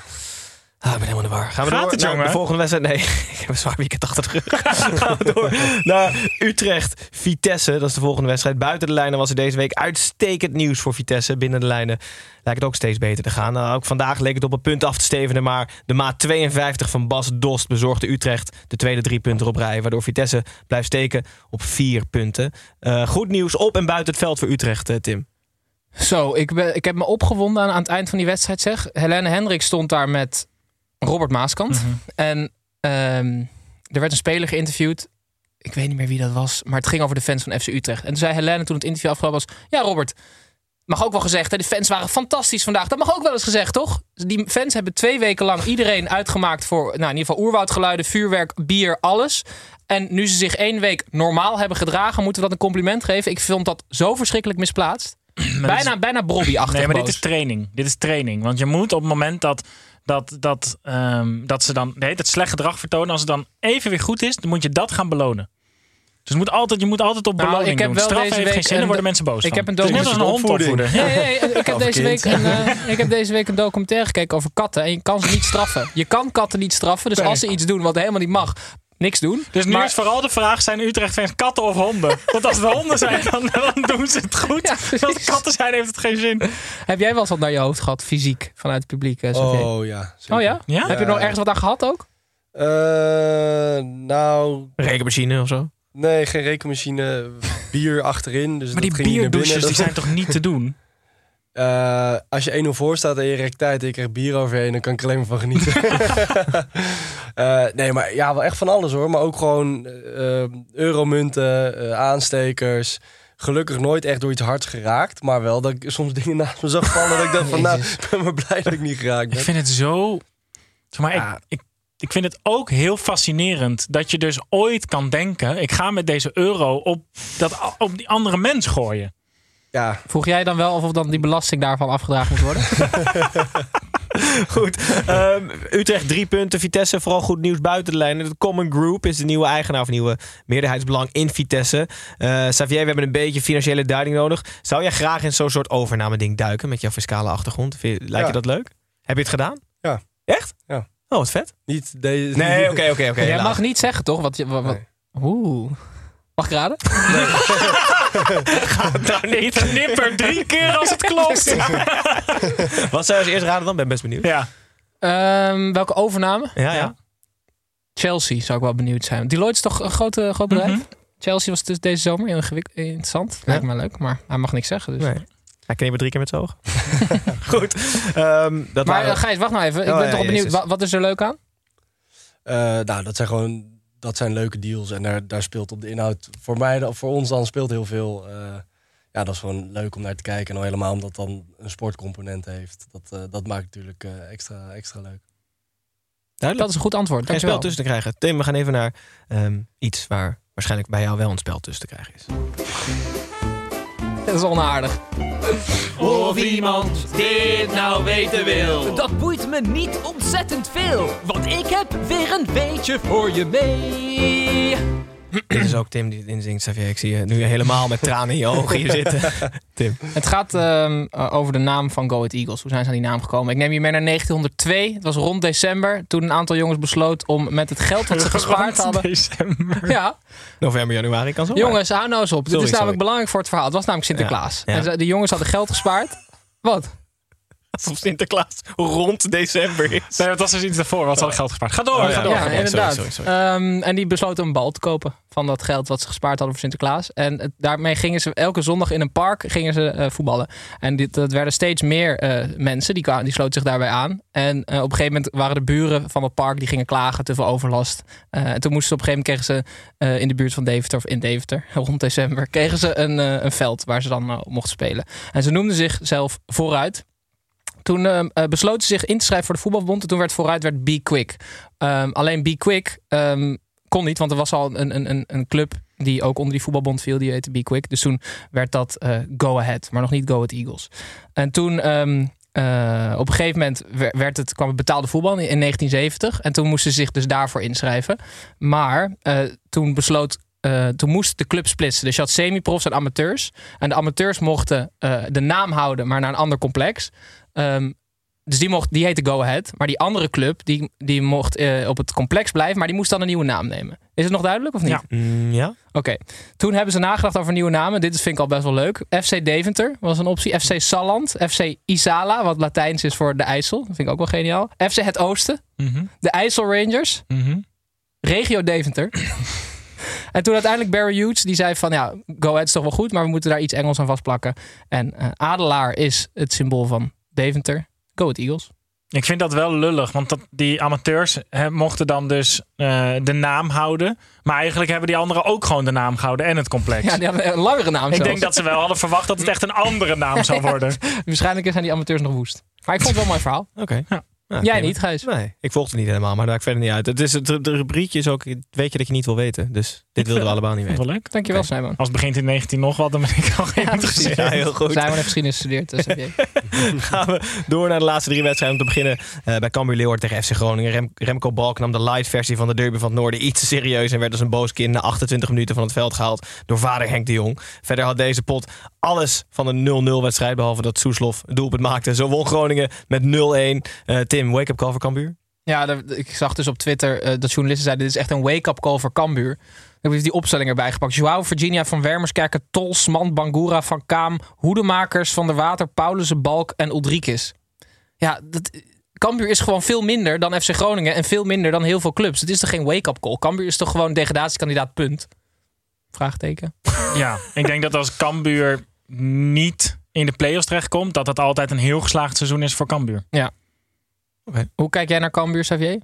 Ah, ik ben helemaal in de war. Gaan we Gaat door het, naar jongen? de volgende wedstrijd? Nee, ik heb een zwaar weekend achter de rug. Gaan we door naar Utrecht. Vitesse, dat is de volgende wedstrijd. Buiten de lijnen was er deze week uitstekend nieuws voor Vitesse. Binnen de lijnen lijkt het ook steeds beter te gaan. Nou, ook vandaag leek het op een punt af te stevenen. Maar de maat 52 van Bas Dost bezorgde Utrecht de tweede drie punten op rij. Waardoor Vitesse blijft steken op vier punten. Eh, goed nieuws op en buiten het veld voor Utrecht, eh, Tim. Zo, ik, ben, ik heb me opgewonden aan, aan het eind van die wedstrijd, zeg. Helene Hendrik stond daar met Robert Maaskant. En ehm, er werd een speler geïnterviewd. Ik weet niet meer wie dat was, maar het ging over de fans van FC Utrecht. En toen zei Helene toen het interview afgelopen was... Ja, Robert, mag ook wel gezegd, hè, de fans waren fantastisch vandaag. Dat mag ook wel eens gezegd, toch? Die fans hebben twee weken lang iedereen uitgemaakt voor... Nou, in ieder geval oerwoudgeluiden, vuurwerk, bier, alles. En nu ze zich één week normaal hebben gedragen... moeten we dat een compliment geven. Ik vond dat zo verschrikkelijk misplaatst. bijna, bijna Brobby-achtig Nee, maar dit is training. Dit is training. Want je moet op het moment dat, dat, dat, ehm, dat ze dan nee, het slecht gedrag vertonen, als het dan even weer goed is, dan moet je dat gaan belonen. Dus je moet altijd, je moet altijd op Nou, beloning ik heb doen. wel deze heeft geen week zin, dan worden mensen boos ik van. heb een net als een hond documentaire- opvoeden. Nee, nee, ik, heb deze week een, eh, ik heb deze week een documentaire gekeken over katten. En je kan ze niet straffen. Je kan katten niet straffen. Dus als ze iets doen wat helemaal niet mag, niks doen. Dus nu Maar- is vooral de vraag, zijn Utrecht-fans katten of honden? Want als het honden zijn, dan, dan doen ze het goed. Ja, als het katten zijn, heeft het geen zin. Heb jij wel eens wat naar je hoofd gehad, fysiek, vanuit het publiek? eh? Oh ja. zeker. oh ja? Ja? Heb je er nog ergens wat aan gehad ook? Eh, nou, Rekenmachine of zo? nee, geen rekenmachine. Bier achterin. Dus Maar die bierdouches, die zijn toch niet te doen? Eh, als je 1-0 voor staat en je rekt tijd en je krijgt bier overheen, dan kan ik er alleen maar van genieten. Eh, nee, maar ja, wel echt van alles hoor. Maar ook gewoon eh, euromunten, aanstekers, gelukkig nooit echt door iets hards geraakt. Maar wel dat ik soms dingen naast me zag vallen. dat ik dacht van, nou, ik ben maar blij dat ik niet geraakt ben. Ik vind het zo. Maar, ik, ik, ik vind het ook heel fascinerend dat je dus ooit kan denken: ik ga met deze euro op, dat, op die andere mens gooien. Ja. Vroeg jij dan wel of dan die belasting daarvan afgedragen moet worden? Goed. Ehm, Utrecht drie punten. Vitesse vooral goed nieuws buiten de lijnen. De Common Group is de nieuwe eigenaar of nieuwe meerderheidsbelang in Vitesse. Eh Xavier, we hebben een beetje financiële duiding nodig. Zou jij graag in zo'n soort overname ding duiken met jouw fiscale achtergrond? Vind je- Lijkt Ja. je dat leuk? Heb je het gedaan? Ja. Echt? Ja. Oh, wat vet. Niet deze. Nee, oké, oké, oké. Jij mag niet zeggen, toch? Wat je, wat, wat- Oeh. Mag ik raden? nou niet. Nipper drie keer als het klopt. Wat zou je als eerste raden dan? Ben best benieuwd. Ja. Ehm, welke overname? Ja, ja. Chelsea zou ik wel benieuwd zijn. Deloitte is toch een grote, groot bedrijf? Mhm. Chelsea was dus deze zomer heel gewik- interessant. Lijkt me leuk, maar hij mag niks zeggen. Dus. Nee. Hij knipt drie keer met zijn ogen. Goed. Ehm, dat Maar waren- uh, Gijs, wacht nou even. Ik Oh, ben ja, toch benieuwd. wat is er leuk aan? Eh, nou, dat zijn gewoon dat zijn leuke deals. En daar, daar speelt op de inhoud voor mij, dan- voor ons dan speelt heel veel. eh, ja, dat is gewoon leuk om naar te kijken. En al helemaal omdat dan een sportcomponent heeft. Dat, eh, dat maakt natuurlijk eh, extra, extra leuk. Duidelijk. Dat is een goed antwoord. Geen spel tussen te krijgen. Tim, we gaan even naar ehm, iets waar waarschijnlijk bij jou wel een spel tussen te krijgen is. Dat is onaardig. Of iemand dit nou weten wil. Dat boeit me niet ontzettend veel, want ik heb weer een weetje voor je mee. Dit is ook Tim die het inzingt, Xavier. Ik zie je nu helemaal met tranen in je ogen hier zitten. Tim. Het gaat ehm, eh, over de naam van Go Ahead Eagles. Hoe zijn ze aan die naam gekomen? Ik neem je mee naar 1902. Het was rond december. Toen een aantal jongens besloot om met het geld wat ze gespaard hadden. december. Ja. November, januari kan zo. Jongens, hou nou eens op. Dit is namelijk sorry. belangrijk voor het verhaal. Het was namelijk Sinterklaas. Ja, ja. En de jongens hadden geld gespaard. Wat? Alsof Sinterklaas rond december is. Nee, dat was dus iets daarvoor. Wat ze hadden geld gespaard. Ga door, Oh, ja. ga door. Ja, inderdaad. sorry, sorry. Ehm, en die besloten een bal te kopen van dat geld wat ze gespaard hadden voor Sinterklaas. En het- daarmee gingen ze elke zondag in een park gingen ze, eh, voetballen. En dit, dat werden steeds meer eh, mensen, die, kwamen, die sloten zich daarbij aan. En eh, op een gegeven moment waren de buren van het park, die gingen klagen, te veel overlast. Eh, en toen moesten ze op een gegeven moment, kregen ze eh, in de buurt van Deventer, of in Deventer, rond december, kregen ze een, eh, een veld waar ze dan mochten spelen. En ze noemden zichzelf Vooruit. Toen eh, besloten ze zich in te schrijven voor de voetbalbond. En toen werd vooruit werd Be Quick. Ehm, alleen Be Quick ehm, kon niet, want er was al een, een, een, club die ook onder die voetbalbond viel. Die heette Be Quick. Dus toen werd dat eh, Go Ahead, maar nog niet Go Ahead Eagles. En toen eh, op een gegeven moment wer- werd het, kwam het betaalde voetbal in, in 1970. En toen moesten ze zich dus daarvoor inschrijven. Maar toen besloot toen moest de club splitsen. Dus je had semi-profs en amateurs. En de amateurs mochten de naam houden, maar naar een ander complex. Ehm, dus die, mocht, die heette Go Ahead. Maar die andere club, die, die mocht eh, op het complex blijven, maar die moest dan een nieuwe naam nemen. Is het nog duidelijk of niet? Ja. Mm, ja? Oké. Toen hebben ze nagedacht over nieuwe namen. Dit is- vind ik al best wel leuk. FC Deventer was een optie. FC Salland. FC Isala, wat Latijns is voor de IJssel. Dat vind ik ook wel geniaal. FC Het Oosten. Mhm. De IJssel Rangers. Mhm. Regio Deventer. en toen uiteindelijk Barry Hughes, die zei van ja, Go Ahead is toch wel goed, maar we moeten daar iets Engels aan vastplakken. En eh, Adelaar is het symbool van Deventer. Go Ahead Eagles. Ik vind dat wel lullig, want dat, die amateurs hè, mochten dan dus eh, de naam houden. Maar eigenlijk hebben die anderen ook gewoon de naam gehouden en het complex. Ja, die hadden een langere naam Ik zelfs. denk dat ze wel hadden verwacht dat het echt een andere naam zou worden. Waarschijnlijk zijn die amateurs nog woest. Maar ik vond het wel een mooi verhaal. Oké. Ja, Jij prima. niet, Gijs? Nee, ik volg het niet helemaal, maar daar ik verder niet uit. Het is, het, de rubriekje is ook, weet je dat je niet wil weten. Dus dit wilden we allemaal niet weten. wel leuk. Dankjewel, Oké. Simon. Als het begint in 19 nog wat, dan ben ik al geen. Ja, heel goed. Simon heeft geschiedenis gestudeerd. Dus heb je. gaan we door naar de laatste drie wedstrijden. Om te beginnen eh, bij Cambuur Leeuwarden tegen FC Groningen. Rem- Remco Balk nam de light versie van de derby van het Noorden iets te serieus. En werd als een boos kind na 28 minuten van het veld gehaald door vader Henk de Jong. Verder had deze pot alles van een 0-0 wedstrijd. Behalve dat Soeslof het doelpunt maakte. Zo won Groningen met 0-1. Eh, Tim, wake-up call voor Cambuur? Ja, ik zag dus op Twitter eh, dat journalisten zeiden... dit is echt een wake-up call voor Cambuur. Ik heb die opstelling erbij gepakt. Joao, Virginia van Wermerskerken, Tolsman, Bangura, Van Kaam... Hoedemakers, Van der Water, Paulussen, Balk en Ulrikis. Ja, dat, Cambuur is gewoon veel minder dan FC Groningen... en veel minder dan heel veel clubs. Het is toch geen wake-up call? Cambuur is toch gewoon degradatiekandidaat, punt? Vraagteken. Ja, ik denk dat als Cambuur niet in de play-offs terechtkomt, dat dat altijd een heel geslaagd seizoen is voor Cambuur. Ja. Hoe kijk jij naar Cambuur, Xavier?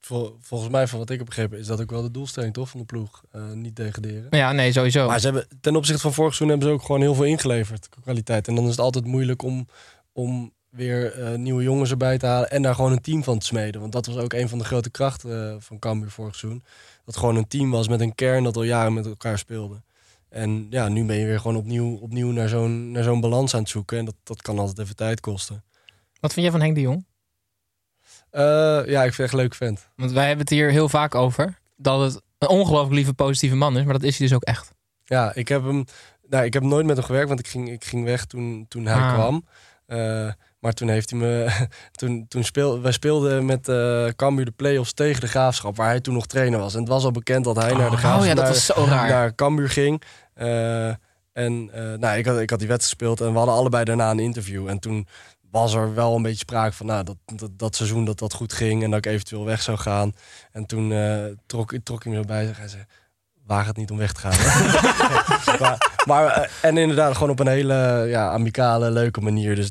vol- volgens mij, van wat ik heb begrepen, is dat ook wel de doelstelling toch van de ploeg. Eh, niet degraderen. Ja, nee, sowieso. Maar ze hebben, ten opzichte van vorig seizoen hebben ze ook gewoon heel veel ingeleverd. Kwaliteit. En dan is het altijd moeilijk om, om weer eh, nieuwe jongens erbij te halen. En daar gewoon een team van te smeden. Want dat was ook een van de grote krachten eh, van Cambuur vorig seizoen. Dat gewoon een team was met een kern dat al jaren met elkaar speelde. En ja, nu ben je weer gewoon opnieuw, opnieuw naar zo'n naar zo'n balans aan het zoeken. En dat, dat kan altijd even tijd kosten. Wat vind jij van Henk de Jong? Eh, ja, ik vind het echt een leuk vent. Want wij hebben het hier heel vaak over. Dat het een ongelooflijk lieve, positieve man is. Maar dat is hij dus ook echt. Ja, ik heb hem. Nou, ik heb nooit met hem gewerkt, want ik ging, ik ging weg toen, toen hij Ah. kwam. Eh, maar toen heeft hij me. Toen, toen speel, wij speelden met eh Cambuur de play-offs tegen de graafschap, waar hij toen nog trainer was. En het was al bekend dat hij naar de oh graafschap. ja, dat naar, was zo raar. Naar Cambuur ging. Eh, en eh, nou, ik, had, ik had die wedstrijd gespeeld en we hadden allebei daarna een interview. En toen was er wel een beetje sprake van nou, dat, dat, dat seizoen dat dat goed ging en dat ik eventueel weg zou gaan. En toen eh, trok, trok hij me erbij en hij zei, waag het niet om weg te gaan. maar, maar, en inderdaad gewoon op een hele ja, amicale, leuke manier. Dus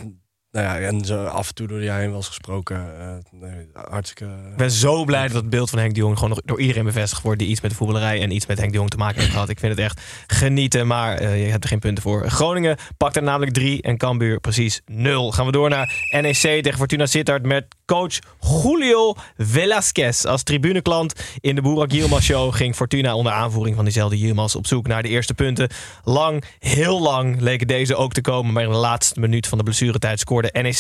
nou ja, en zo af en toe door de jaren heen wel eens gesproken. nee, hartstikke... Ik ben zo blij dat het beeld van Henk de Jong gewoon nog door iedereen bevestigd wordt die iets met de voetballerij en iets met Henk de Jong te maken heeft gehad. Ik vind het echt genieten, maar eh, je hebt er geen punten voor. Groningen pakt er namelijk drie en Cambuur precies nul. Gaan we door naar NEC tegen Fortuna Sittard met coach Julio Velasquez. Als tribuneklant in de Boerak Yilmaz show ging Fortuna onder aanvoering van diezelfde Yilmaz op zoek naar de eerste punten. Lang, heel lang leken deze ook te komen, maar in de laatste minuut van de blessuretijd scoorde NEC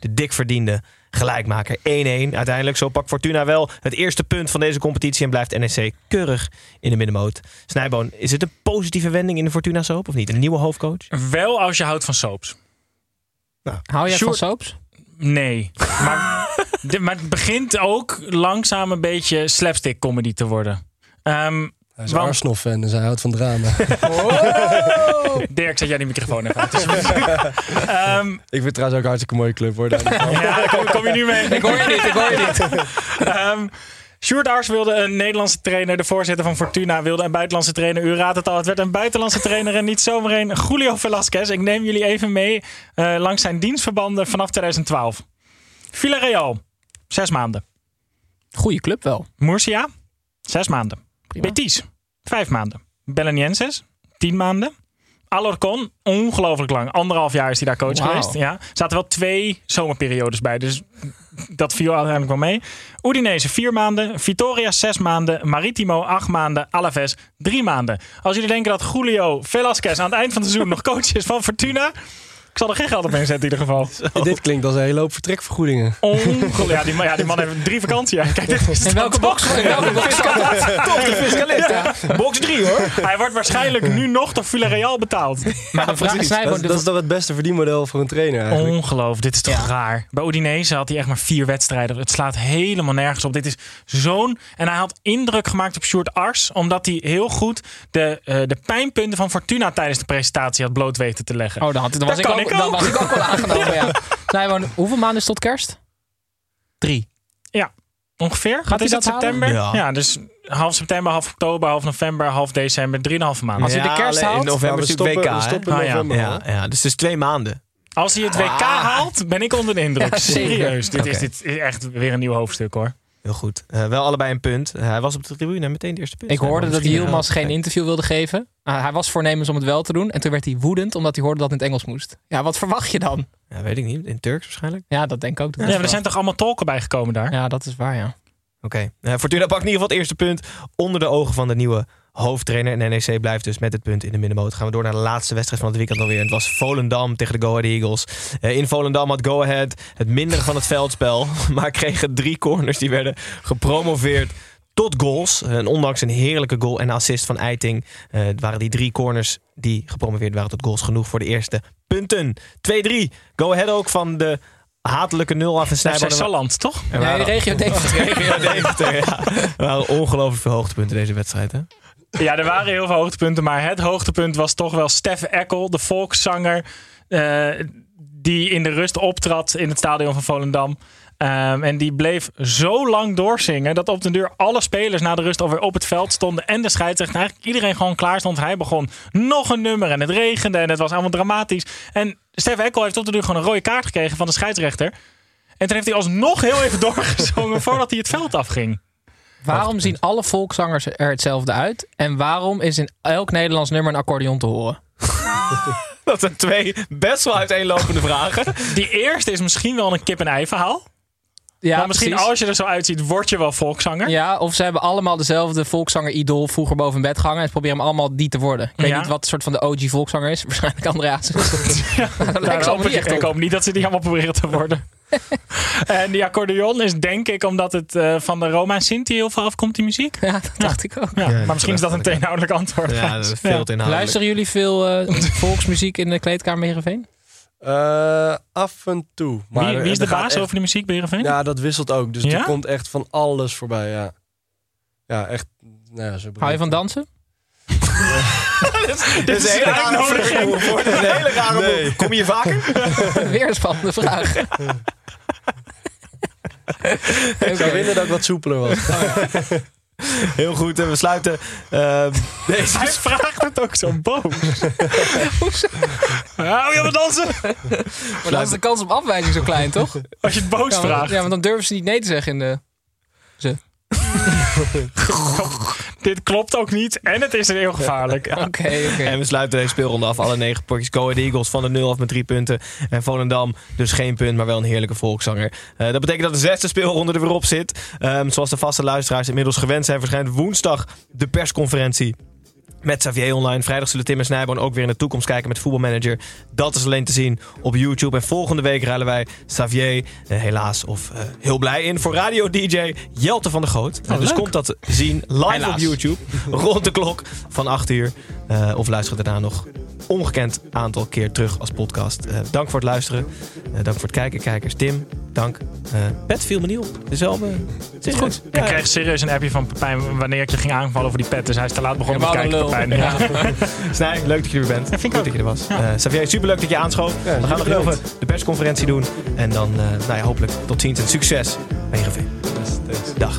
de dik verdiende gelijkmaker 1-1. Uiteindelijk, zo pakt Fortuna wel het eerste punt van deze competitie en blijft NEC keurig in de middenmoot. Snijboon, is het een positieve wending in de Fortuna soap of niet? Een nieuwe hoofdcoach? Wel als je houdt van soaps. Hou jij Sjoerd- van soaps? Nee. Maar, de- maar het begint ook langzaam een beetje slapstick comedy te worden. Ehm, Hij is want- Arsenal-fan, dus hij houdt van drama. Dirk, zet jij die microfoon even uit. Ehm, ik vind het trouwens ook een hartstikke mooie club, hoor. Ja, daar kom, kom je nu mee. Ik hoor je niet, ik hoor je niet. Ehm Sjoerd Ars wilde een Nederlandse trainer. De voorzitter van Fortuna wilde een buitenlandse trainer. U raadt het al, het werd een buitenlandse trainer en niet zomaar een. Julio Velasquez. Ik neem jullie even mee eh, langs zijn dienstverbanden vanaf 2012. Villarreal, zes maanden. Goeie club wel. Murcia, zes maanden. Betis, vijf maanden. Belenienses, tien maanden. Alorcon, ongelooflijk lang. Anderhalf jaar is hij daar coach geweest. Ja. Er zaten wel twee zomerperiodes bij. Dus dat viel uiteindelijk wel mee. Udinese, vier maanden. Vitoria, zes maanden. Maritimo, acht maanden. Alaves, drie maanden. Als jullie denken dat Julio Velasquez aan het eind van het seizoen nog coach is van Fortuna... Ik zal er geen geld op inzetten in ieder geval. Dit klinkt als een hele hoop vertrekvergoedingen. Ongelooflijk. Ja, die, man- ja, die man heeft drie vakanties. Ja. Kijk, dit is In welke box? In welke box dat? Toch de fiscalist, hè? Box 3 hoor. Hij wordt waarschijnlijk nu nog door Villarreal betaald. Maar de vraag is, Dat, is- dat is toch het beste verdienmodel voor een trainer eigenlijk? Ongelooflijk, dit is toch raar. Bij Udinese had hij echt maar vier wedstrijden. Het slaat helemaal nergens op. Dit is zo'n... En hij had indruk gemaakt op Sjoerd Ars... omdat hij heel goed de, eh, de pijnpunten van Fortuna... tijdens de presentatie had bloot weten te leggen. Oh, dan, had, dan, was Dat ik ook, ik dan was ik ook wel aangenomen, ja. Snijboon, hoeveel maanden is tot kerst? Drie. Ja, ongeveer. Gaat Wat is het, dat september? Ja. Ja. dus half september, half oktober, half november, half december. Drieënhalve maanden. Als hij de kerst haalt? In november Maar is natuurlijk WK, stoppen, we hè? stoppen in Ah, ja. november Ja, dus het is twee maanden. Als hij het WK haalt, ben ik onder de indruk. Serieus. Dit, is, dit is echt weer een nieuw hoofdstuk hoor. Heel goed. Eh, wel allebei een punt. Eh, hij was op de tribune en meteen de eerste punt. Ik hoorde dat Yilmaz eh, geen interview wilde geven. Ah, hij was voornemens om het wel te doen. En toen werd hij woedend omdat hij hoorde dat het in het Engels moest. Ja, wat verwacht je dan? Ja, weet ik niet. In Turks waarschijnlijk. Ja, dat denk ik ook. Ja, maar er zijn toch allemaal tolken bijgekomen daar? Ja, dat is waar, ja. Oké. Eh, Fortuna pakt in ieder geval het eerste punt onder de ogen van de nieuwe hoofdtrainer. En NEC blijft dus met het punt in de middenmoot. Gaan we door naar de laatste wedstrijd van het weekend alweer. Het was Volendam tegen de Go Ahead Eagles. Eh, in Volendam had Go Ahead het mindere van het veldspel. Maar kregen drie corners die werden gepromoveerd tot goals. Eh, En ondanks een heerlijke goal en assist van Eiting... eh, waren die drie corners die gepromoveerd waren tot goals genoeg voor de eerste punten. 2-3. Go Ahead ook van de hatelijke nul af en snijden. Salland, toch? Er Nee, regio Deventer. Regio Deventer, ja. Er waren ongelooflijk veel hoogtepunten deze wedstrijd, hè? Ja, er waren heel veel hoogtepunten, maar het hoogtepunt was toch wel Steffe Eckel, de volkszanger, eh, die in de rust optrad in het stadion van Volendam. Ehm, en die bleef zo lang doorzingen dat op de deur alle spelers na de rust alweer op het veld stonden. En de scheidsrechter, eigenlijk iedereen gewoon klaar stond. Hij begon nog een nummer en het regende en het was allemaal dramatisch. En Steffe Eckel heeft op de deur gewoon een rode kaart gekregen van de scheidsrechter. En toen heeft hij alsnog heel even doorgezongen voordat hij het veld afging. Waarom zien alle volkszangers er hetzelfde uit? En waarom is in elk Nederlands nummer een accordeon te horen? Dat zijn twee best wel uiteenlopende vragen. Die eerste is misschien wel een kip-en-ei verhaal. Ja, maar misschien precies. als je er zo uitziet, word je wel volkszanger. Ja, of ze hebben allemaal dezelfde volkszanger-idool vroeger boven bed gehangen. En ze proberen hem allemaal die te worden. Ik weet Ja. niet wat soort van de OG volkszanger is. Waarschijnlijk Andreas. ja, ik op. hoop niet dat ze die allemaal proberen te worden. en die accordeon is denk ik omdat het eh, van de Roma en Sinti heel veel afkomt, die muziek. Ja, dat dacht ik ook. Ja, maar misschien is dat een teenhoudelijk antwoord. Ja, dat is veel te inhoudelijk. Luisteren jullie veel eh, volksmuziek in de kleedkamer Heerenveen? Eh, af en toe. Maar wie, wie is de baas echt- over de muziek bij Heerenveen? Ja, dat wisselt ook. Dus Ja? er komt echt van alles voorbij, ja. Ja, echt. Nou ja, zo Hou je van dansen? Dit is een hele rare vraag. Is een hele rare Nee. Kom je hier vaker? Weer een spannende vraag. Ik zou winnen dat ik wat soepeler was. Heel goed. En we sluiten eh, deze... Hij vraagt het ook zo boos. Hou je van dansen? Maar dan is de kans op afwijzing zo klein, toch? Als je het boos Ja, want, vraagt. ja, want dan durven ze niet nee te zeggen in de... Ze. Dit klopt ook niet en het is heel gevaarlijk. Oké, oké. En we sluiten deze speelronde af. Alle negen potjes. Go Ahead Eagles van de 0 af met drie punten. En Volendam dus geen punt, maar wel een heerlijke volkszanger. Eh, dat betekent dat de zesde speelronde er weer op zit. Ehm, zoals de vaste luisteraars inmiddels gewend zijn, verschijnt woensdag de persconferentie. Met Xavier Online. Vrijdag zullen Tim en Snijboon ook weer in de toekomst kijken met voetbalmanager. Dat is alleen te zien op YouTube. En volgende week ruilen wij Xavier eh, helaas of eh, heel blij in voor radio-dj Jelte van der Goot. Eh, dus leuk. komt dat zien live Helaas. op YouTube. Rond de klok van 8 uur. Eh, of luister daarna nog ongekend aantal keer terug als podcast. Eh, dank voor het luisteren. Eh, dank voor het kijken, kijkers. Tim, dank. Eh Pet viel me niet op. Dus wel, eh, serieus. Goed. Ja, Ik kreeg serieus een appje van Pepijn wanneer ik je ging aanvallen over die pet. Dus hij is te laat begonnen Ja, met kijken. Pepijn. Ja. Snij, leuk dat je er weer bent. Goed dat je er was. Eh Xavier, superleuk dat je aanschoof. We gaan nog even de persconferentie doen. En dan, eh, nou ja, hopelijk tot ziens en succes bij Heerenveen. Dag.